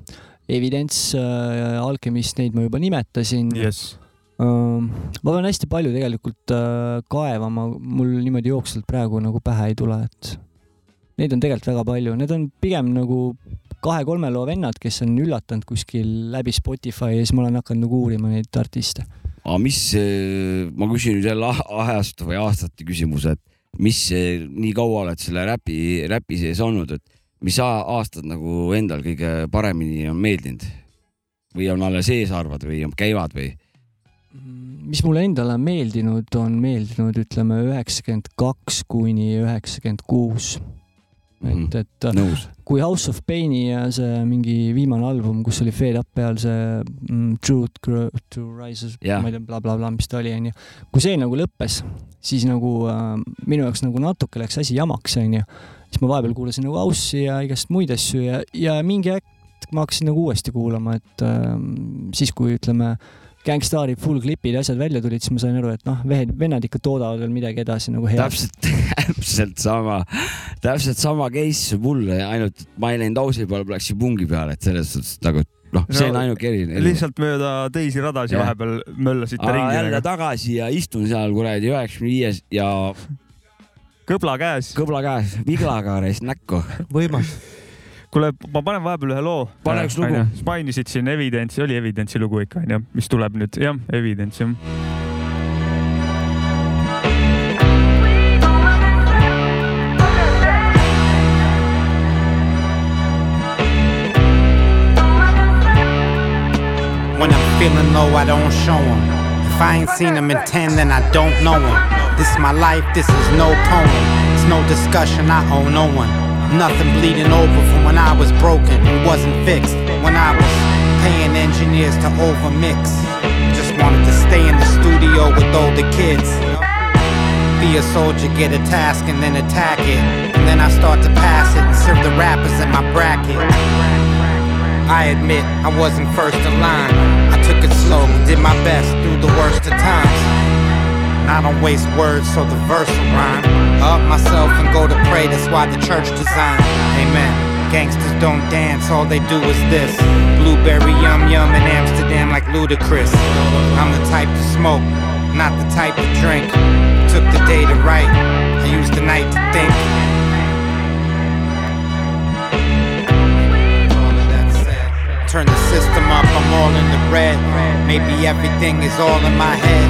Evidence äh,, Alchemist, neid ma juba nimetasin äh,. jess. ma pean hästi palju tegelikult äh, kaevama, mul niimoodi jooksvalt praegu nagu pähe ei tule, et neid on tegelikult väga palju, need on pigem nagu kahe-kolme loo vennad, kes on üllatanud kuskil läbi Spotify ja siis ma olen hakanud nagu uurima neid artiste. aga mis, ma küsin nüüd jälle ajast või aastate küsimuse, et mis nii kaua oled selle räpi, räpi sees olnud, et mis aastad nagu endal kõige paremini on meeldinud? või on alles ees arvad või käivad või? mis mulle endale on meeldinud, on meeldinud, ütleme üheksakümmend kaks kuni üheksakümmend kuus. Mhm. et, et nõus. kui House of Paini ja see mingi viimane album, kus oli Fade Up peal see mm, Truth to Rises Jah. ma ei tea bla,, blablabla, mis ta oli, onju. kui see nagu lõppes, siis nagu äh, minu jaoks nagu natuke läks asi jamaks, onju. siis ma vahepeal kuulasin nagu House'i ja igast muid asju ja, ja mingi hetk ma hakkasin nagu uuesti kuulama, et äh, siis, kui ütleme, Gangstari full klipid ja asjad välja tulid, siis ma sain aru, et noh, vennad ikka toodavad veel midagi edasi nagu head. täpselt, täpselt sama, täpselt sama case mul, ainult ma ei läinud House'i peale, ma läksin pungi peale, et selles suhtes nagu noh, see on ainuke eriline. lihtsalt mööda teisi radasid Jah. vahepeal möllasite ringi jälle tagasi ja istun seal kuradi üheksakümne viies ja kõbla käes. kõbla käes, viglaga reis näkku. võimas. kuule, ma panen vahepeal ühe loo. Pane üks lugu. mainisid siin Evidence'i, oli Evidence'i lugu ikka onju, mis tuleb nüüd, jah, Evidence jah. Feeling low, I don't show 'em. If I ain't seen 'em in 10, then I don't know 'em. This is my life, this is no poem. It's no discussion, I owe no one. Nothing bleeding over from when I was broken and wasn't fixed. When I was paying engineers to overmix. Just wanted to stay in the studio with older kids. Be a soldier, get a task and then attack it. And then I start to pass it and serve the rappers in my bracket. I admit I wasn't first in line. Took it slow did my best through the worst of times. I don't waste words, so the verse will rhyme. Up myself and go to pray, that's why the church designed. Amen. Gangsters don't dance, all they do is this. Blueberry yum yum in Amsterdam like ludicrous. I'm the type to smoke, not the type to drink. Took the day to write, I used the night to think. Turn the system up, I'm all in the red. Maybe everything is all in my head.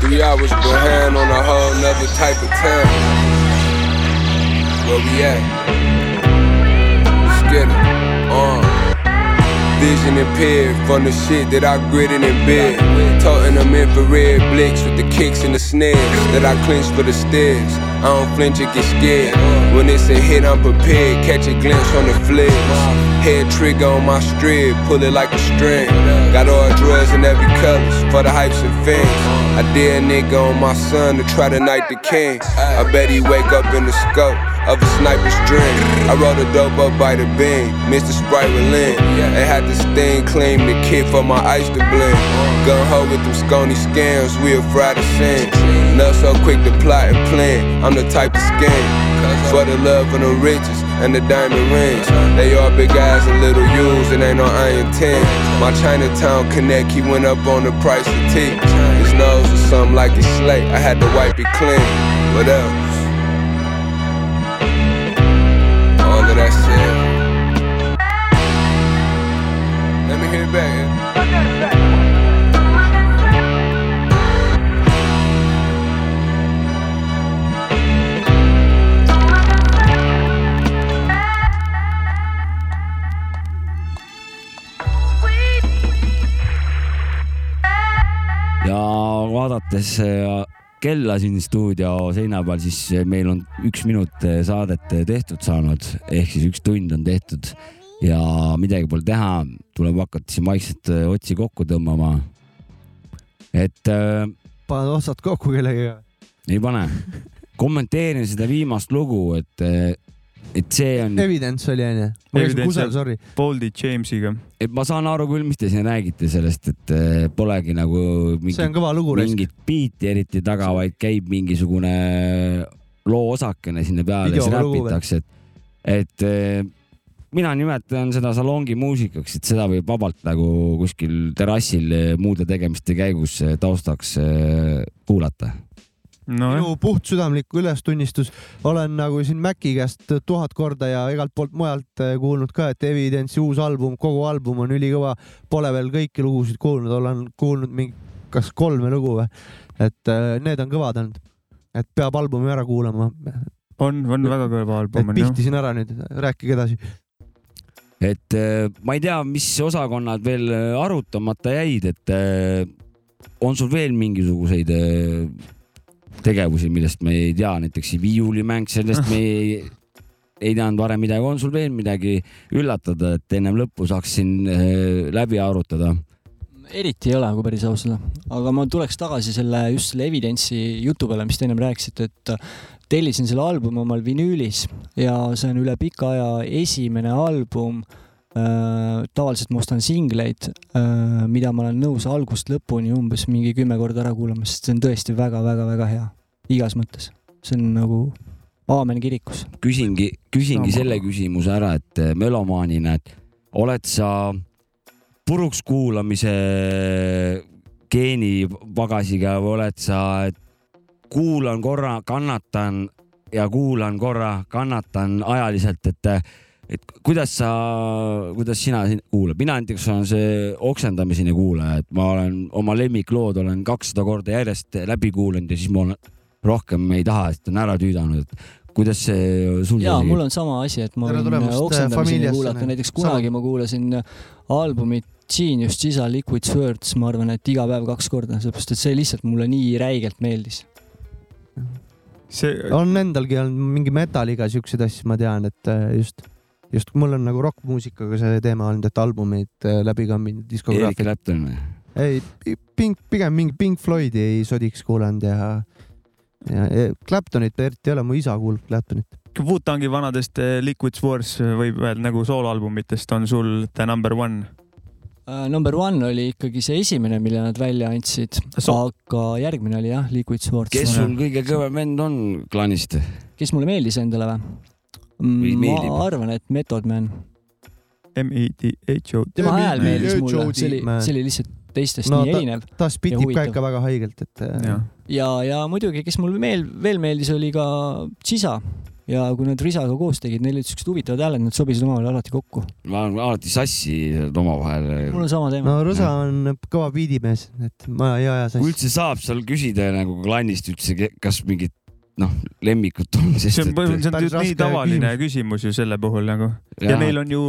Three hours behind on a whole nother type of time. Where we at? Vision impaired from the shit that I gritted and bid. Toting them infrared blicks with the kicks and the snares that I clench for the stairs. I don't flinch or get scared. When it's a hit, I'm prepared. Catch a glimpse on the flares. Head trigger on my strip, pull it like a string. Got all drugs in every colors for the hypes and fans. I dare a nigga on my son to try to knight the king. I bet he wake up in the scope of a sniper's dream. I rolled a dope up by the beam, Mr. Sprite Relin. They had this thing claim the kid for my ice to blend. Gun ho with them scony scams, we a Friday sin. Not so quick to plot and plan, I'm the type to scam. For the love of the riches and the diamond rings. They all big eyes and little U's, and ain't no iron 10. My Chinatown connect, he went up on the price of tea. His nose was something like a slate, I had to wipe it clean. What else? Vaadates äh, kella siin stuudio seina peal, siis meil on üks minut äh, saadet tehtud saanud, ehk siis üks tund on tehtud ja midagi pole teha, tuleb hakata siin vaikselt äh, otsi kokku tõmbama. et äh, paned otsad kokku kellegagi. ei pane, kommenteerin seda viimast lugu, et, et see on. Evidence oli onju? kusagil, sorry. Boldy Jamesiga. et ma saan aru küll, mis te siin räägite sellest, et eh, polegi nagu mingit, mingit biiti eriti taga, vaid käib mingisugune loo osakene sinna peale, siis räpitakse, et, et eh, mina nimetan seda salongi muusikaks, et seda võib vabalt nagu kuskil terrassil muude tegemiste käigus eh, taustaks kuulata. No minu puhtsüdamlik ülestunnistus, olen nagu siin Maci käest tuhat korda ja igalt poolt mujalt äh, kuulnud ka, et Evidence'i uus album, kogu album on ülikõva. Pole veel kõiki lugusid kuulnud, olen kuulnud mingi, kas kolme lugu või, et äh, need on kõvad olnud. et peab albumi ära kuulama. on, on väga kõva album pihtisin ära nüüd, rääkige edasi. et eh, ma ei tea, mis osakonnad veel eh, arutamata jäid, et eh, on sul veel mingisuguseid eh, tegevusi, millest me ei tea, näiteks viiulimäng, sellest me ei, ei teadnud varem midagi, on sul veel midagi üllatada, et ennem lõppu saaks siin eh, läbi arutada? eriti ei ole, kui päris aus olla, aga ma tuleks tagasi selle just selle Evidence'i jutu peale, mis te ennem rääkisite, et tellisin selle albumi omal vinüülis ja see on üle pika aja esimene album, tavaliselt ma ostan singleid, mida ma olen nõus algusest lõpuni umbes mingi kümme korda ära kuulama, sest see on tõesti väga-väga-väga hea, igas mõttes. see on nagu aamen kirikus. küsingi, küsingi Sama. selle küsimuse ära, et eh, melomaanina, et oled sa puruks kuulamise geenipagasiga või oled sa, et kuulan korra, kannatan ja kuulan korra, kannatan ajaliselt, et et kuidas sa, kuidas sina siin kuulad, mina näiteks olen see oksendamiseni kuulaja, et ma olen oma lemmiklood olen kakssada korda järjest läbi kuulanud ja siis ma olen rohkem ei taha, sest on ära tüüdanud, et kuidas see sul ja mul on sama asi, et ma võin tulemast, oksendamiseni nii. näiteks kunagi Sama. ma kuulasin albumit Genius Gisa Liquid Swords, ma arvan, et iga päev kaks korda, sellepärast et see lihtsalt mulle nii räigelt meeldis. see, on endalgi olnud mingi metaliga siukseid asju, ma tean, et äh, just, just mul on nagu rokkmuusikaga see teema olnud, et albumid äh, läbi kamminud, Erik diskograafiad. Clapton või? ei, Pink, pigem mingi Pink Floydi ei sodiks kuulanud ja, ja, ja Claptonit eriti ei ole, mu isa kuulab Claptonit. Wu-Tangi vanadest eh, Liquid Swords võib öelda nagu sooloalbumitest on sul The Number One. Uh, number one oli ikkagi see esimene, mille nad välja andsid, So- aga järgmine oli jah, Liquid Swords. kes sul kõige kõvem vend on klanist? kes mulle meeldis endale või? Ma arvan, et Method Man. M-E-D-H-O. tema hääl meeldis mulle, see oli, see oli lihtsalt teistest No nii ta- erinev. ta spitib ka ikka väga haigelt, et äh, jah, ja, ja muidugi, kes mulle meel-, veel meeldis, oli ka Chisa ja kui nad Risaga koos tegid, neil olid siuksed huvitavad hääled, nad sobisid omavahel alati kokku. ma olen alati sassi omavahel. mul on sama teema no Rõsa on kõva biidimees, et ma ei aja kui sassi. üldse saab seal küsida nagu klannist üldse, kas mingit noh, lemmikut on, sest see on et põhimõtteliselt päris nii tavaline küsimus ju selle puhul nagu. ja neil on ju,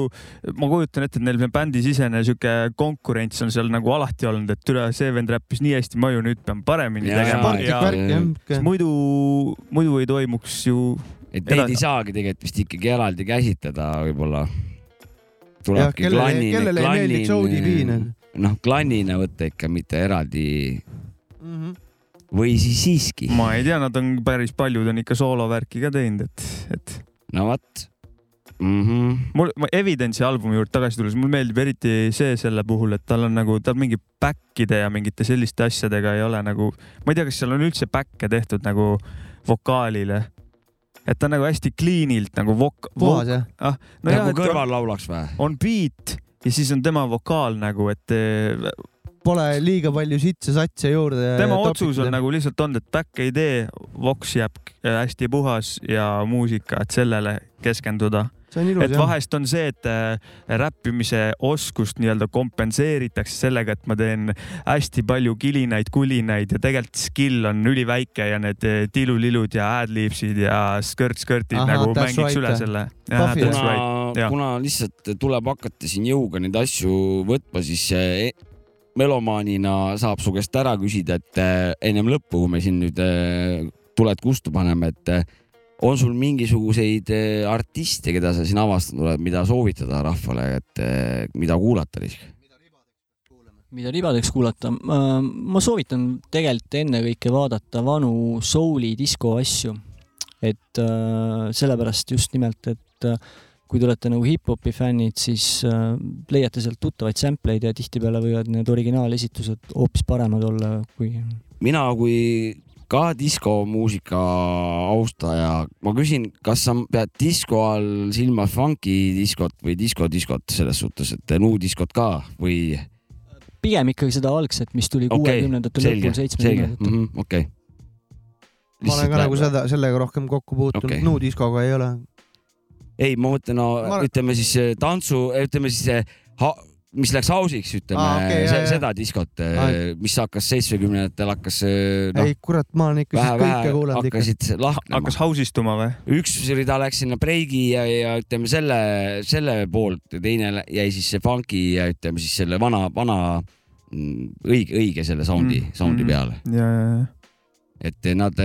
ma kujutan ette, et neil bändisisene sihuke konkurents on seal nagu alati olnud, et üle see vend räppis nii hästi, ma ju nüüd pean paremini Jaa, tegema ja jah. sest muidu, muidu ei toimuks ju et neid ei saagi tegelikult vist ikkagi eraldi käsitleda võib-olla. jah, kellele, kellele ei meeldi Joe Divine. noh, klannina võtta ikka, mitte eraldi Mhm. Või siis siiski. ma ei tea, nad on päris paljud on ikka soolovärki ka teinud, et, et no vot mm. -hmm. mul, ma Evidence'i albumi juurde tagasi tulles, mulle meeldib eriti see selle puhul, et tal on nagu, tal mingi back'ide ja mingite selliste asjadega ei ole nagu, ma ei tea, kas seal on üldse back'e tehtud nagu vokaalile. et ta on nagu hästi clean'ilt nagu vok-. puhas jah? ah,. nagu nojah, et kõrval laulaks või? on, beat ja siis on tema vokaal nagu, et Pole liiga palju sitse satse juurde. tema otsus on nagu lihtsalt olnud, et back ei tee, voks jääb äh, hästi puhas ja muusika, et sellele keskenduda. ilus et vahest on see, et äh, räppimise oskust nii-öelda kompenseeritakse sellega, et ma teen hästi palju kilinaid, kulinaid ja tegelikult skill on üliväike ja need äh, tilulilud ja ad-libsid ja skõrt-skõrtid Ahah, nagu mängiks right, üle selle. Puffy. kuna, kuna lihtsalt tuleb hakata siin jõuga neid asju võtma, siis melomaanina saab su käest ära küsida, et eh, ennem lõppu, kui me siin nüüd eh, tuled kustu paneme, et eh, on sul mingisuguseid artiste, keda sa siin avastanud oled, mida soovitada rahvale, et mida kuulata siis? mida ribadeks kuulata, ma soovitan tegelikult ennekõike vaadata vanu souli disko asju. et äh, sellepärast just nimelt, et äh, kui te olete nagu hip-hopi fännid, siis äh, leiate sealt tuttavaid sampleid ja tihtipeale võivad need originaalesitused hoopis paremad olla, kui mina kui ka diskomuusika austaja, ma küsin, kas sa pead disko all silmas funky diskot või disko-diskot selles suhtes, et nuudiskot ka või? pigem ikkagi seda algset, mis tuli kuuekümnendate selge, lõpul, selge, seitsmekümnendatel. okei. ma olen ka nagu seda, sellega rohkem kokku puutunud Okei. okay., nuudiskoga ei ole. ei, ma mõtlen, no Ma- ütleme siis eh, tantsu, ütleme siis see, mis läks house'iks, ütleme Aa, okei, jah, jah. seda diskot mis hakkas seitsmekümnendatel hakkas eh, noh ei, kurat, ma olen ikka siis kõike kuulanud ikka. hakkasid lahknema. hakkas house istuma või? üks rida läks sinna breigi ja, ja ütleme selle, selle poolt ja teine jäi siis see funky ja ütleme siis selle vana, vana mm, õige, õige selle soundi mm,, soundi peale. ja, ja, ja et nad,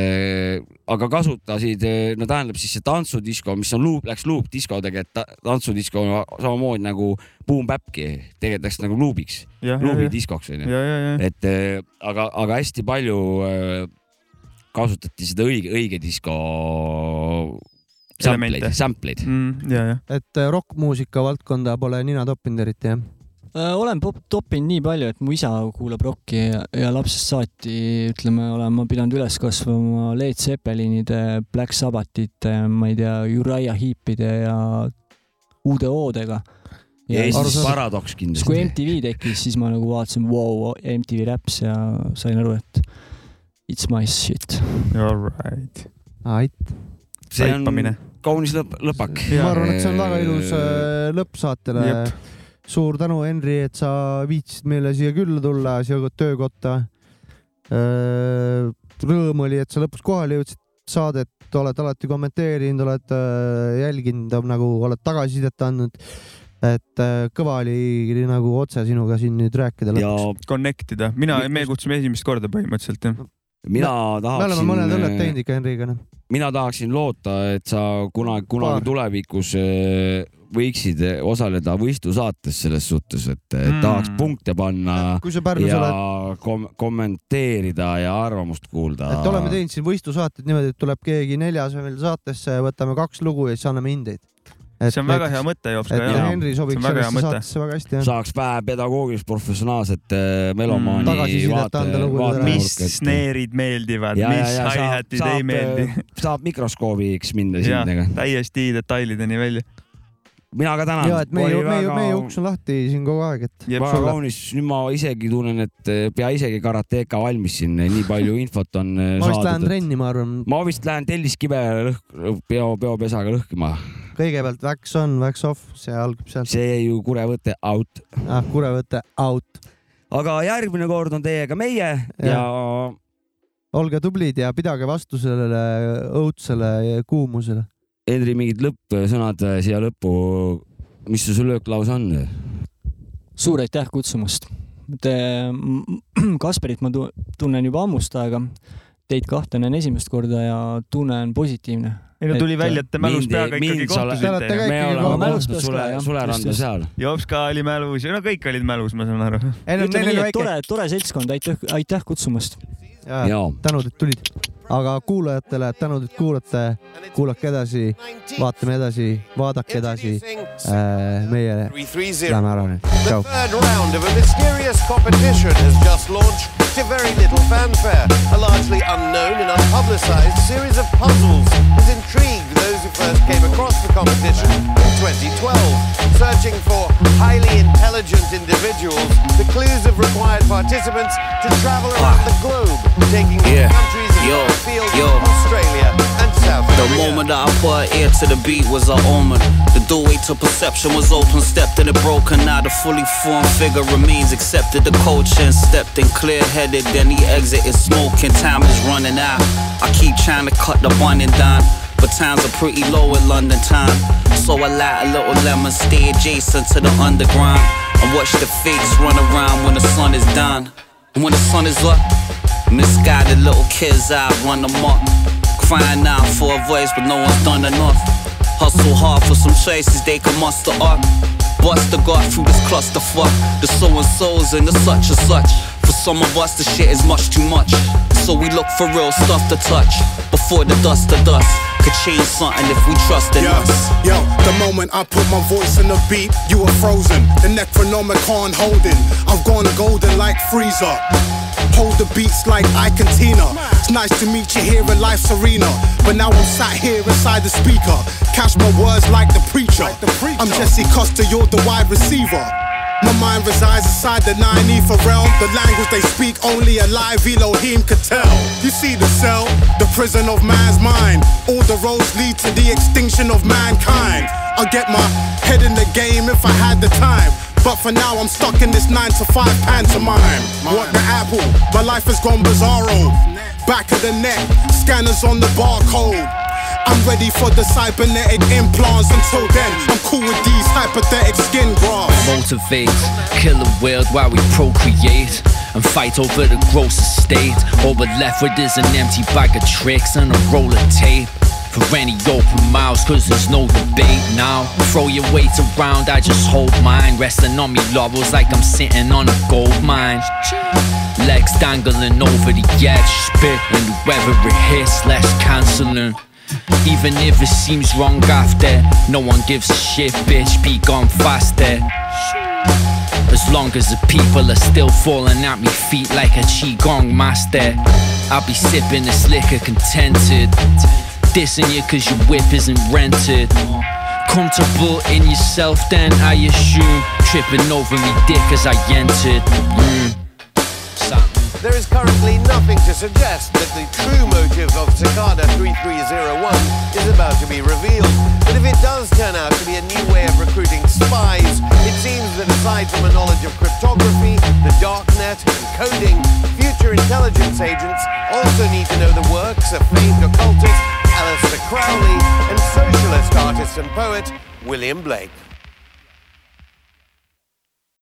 aga kasutasid, no tähendab siis see tantsudisko, mis on luup, läks luupdiskodega, et ta- tantsudisko samamoodi nagu Boom Bapki tegelikult läks nagu luubiks, luubidiskoks onju. et eh, aga, aga hästi palju eh, kasutati seda õige, õige disko sampleid, sampleid mm,. et rokkmuusika valdkonda pole nina toppinud eriti jah? Äh, olen pop- toppinud nii palju, et mu isa kuulab rokki ja, ja lapsest saati, ütleme, olen ma pidanud üles kasvama Led Zeppelinide, Black Sabbathite, ma ei tea, Uriah Heepide ja UDO-dega. ja Eestis paradoks siis kui kindlasti. MTV tekkis, siis ma nagu vaatasin, vau, MTV Raps ja sain aru, et it's my shit. Alright. ait. see on kaunis lõpp, lõpak. ma arvan, et see on väga ilus äh, lõpp saatele Jep.. Suur tänu, Henri, et sa viitsisid meile siia külla tulla, siia töökotta. Rõõm oli, et sa lõpuks kohale jõudsid saadet, oled alati kommenteerinud, oled äh, jälginud, nagu oled tagasisidet andnud. et äh, kõva oli nagu otse sinuga siin nüüd rääkida ja lõpuks. Connect ida, mina, me kutsume esimest korda põhimõtteliselt jah. mina me oleme mõned õlled tahaksin, teinud ikka Henriga, noh. mina tahaksin loota, et sa kunagi, kunagi tulevikus äh, võiksid osaleda võistlusaates selles suhtes, et mm. Tahaks punkte panna Pärnus ja oled, kom kommenteerida ja arvamust kuulda. et oleme teinud siin võistlusaateid niimoodi, et tuleb keegi neljas meil saatesse, võtame kaks lugu ja siis anname hindeid. see on väga hea mõte, Jops. et jaa. Henri sobiks sellesse saatesse väga hästi, jah. saaks vähe pedagoogilist professionaalset äh, melomaani Mm. Tagasisidet anda lugudele. mis sneerid meeldivad, mis hi-hatid ei meeldi. saab mikroskoobiks minna jah sindega., täiesti detailideni välja. Mina ka tänan. ja et meie, meie, meie uks on lahti siin kogu aeg, et väga kaunis, nüüd ma isegi tunnen, et eh, pea isegi karateka valmis siin, nii palju infot on eh, ma vist lähen saadud. trenni, ma arvan. ma vist lähen telliskive lõhk-, peo, peopesaga lõhkima. kõigepealt wax on, wax off, see algab sealt. see ju kurevõte out. ah, kurevõte out. aga järgmine kord on teiega meie ja, ja olge tublid ja pidage vastu sellele õudsele kuumusele. Henri, mingid lõppsõnad eh, siia lõppu. mis su lööklause on? suur aitäh kutsumast. Te, Kasperit ma tu- tunnen juba ammust aega, teid kahte näen esimest korda ja tunne on positiivne. ei no tuli välja, et te mälus mind- peaga ikkagi kohtusite. me oleme mälus ka, sule suleranda seal. Jops ka oli mälus ja no kõik olid mälus, ma saan aru. ütleme nii, et tore, tore seltskond, aitäh, aitäh kutsumast. jaa, tänud, et tulid. Aga kuulajatele tänud, et kuulate, kuulake edasi, vaatame edasi, vaadake edasi äh,. meie lähme ära nüüd, tšau. third round of a mysterious competition has just launched to very little fanfare. A largely unknown and unpublicized series of puzzles has intrigued those who first came across the competition in 2012. Searching for highly intelligent individuals, the clues have required participants to travel around the globe, taking Yeah. countries in Yo, yo. Australia and South The moment that I put ear to the beat was an omen. The doorway to perception was open, stepped in it broken. Now the fully formed figure remains. Accepted the coaching, stepped in clear headed. Then the exit is smoking. Time is running out. I keep trying to cut the bunding down. But times are pretty low in London time. So I light a little lemon, stay adjacent to the underground. And watch the fakes run around when the sun is down. And when the sun is up, misguided little kids out run amok. Crying out for a voice, but no one's done enough. Hustle hard for some choices they can muster up. Bust the gut through this clusterfuck. The so and so's and the such and such. For some of us, the shit is much too much. So we look for real stuff to touch. Before the dust to dust could change something if we trust in Yo, us. yo, the moment I put my voice in the beat, you were frozen. The Necronomicon holding. I've gone to golden like Freezer. Hold the beats like Ike and Tina. It's nice to meet you here in life's arena. But now I'm sat here inside the speaker. Catch my words like the preacher. I'm Jesse Costa, you're the wide receiver. My mind resides inside the 9 ether realm. The language they speak only a live Elohim could tell. You see the cell, the prison of man's mind. All the roads lead to the extinction of mankind. I'll get my head in the game if I had the time. But for now, I'm stuck in this 9 to 5 pantomime. What the apple? My life has gone bizarro. Back of the neck, scanners on the barcode. I'm ready for the cybernetic implants. Until then, I'm cool with these hypothetic skin grafts. motivate, kill a world while we procreate and fight over the gross estate. All we're left with is an empty bag of tricks and a roll of tape. For any open mouths, cause there's no debate now. Throw your weight around, I just hold mine. Resting on me laurels like I'm sitting on a gold mine. Legs dangling over the edge, spit, and whoever it hits, less canceling. Even if it seems wrong after, no one gives a shit, bitch. Be gone faster. As long as the people are still falling at me feet like a qigong master, I'll be sipping this liquor contented. Dissing you cause your whip isn't rented. Comfortable in yourself, then I assume. Tripping over me dick as I entered mm. room. There is currently nothing to suggest that the true motive of Cicada 3301 is about to be revealed. But if it does turn out to be a new way of recruiting spies, it seems that aside from a knowledge of cryptography, the darknet, and coding, future intelligence agents also need to know the works of famed occultist Aleister Crowley and socialist artist and poet William Blake.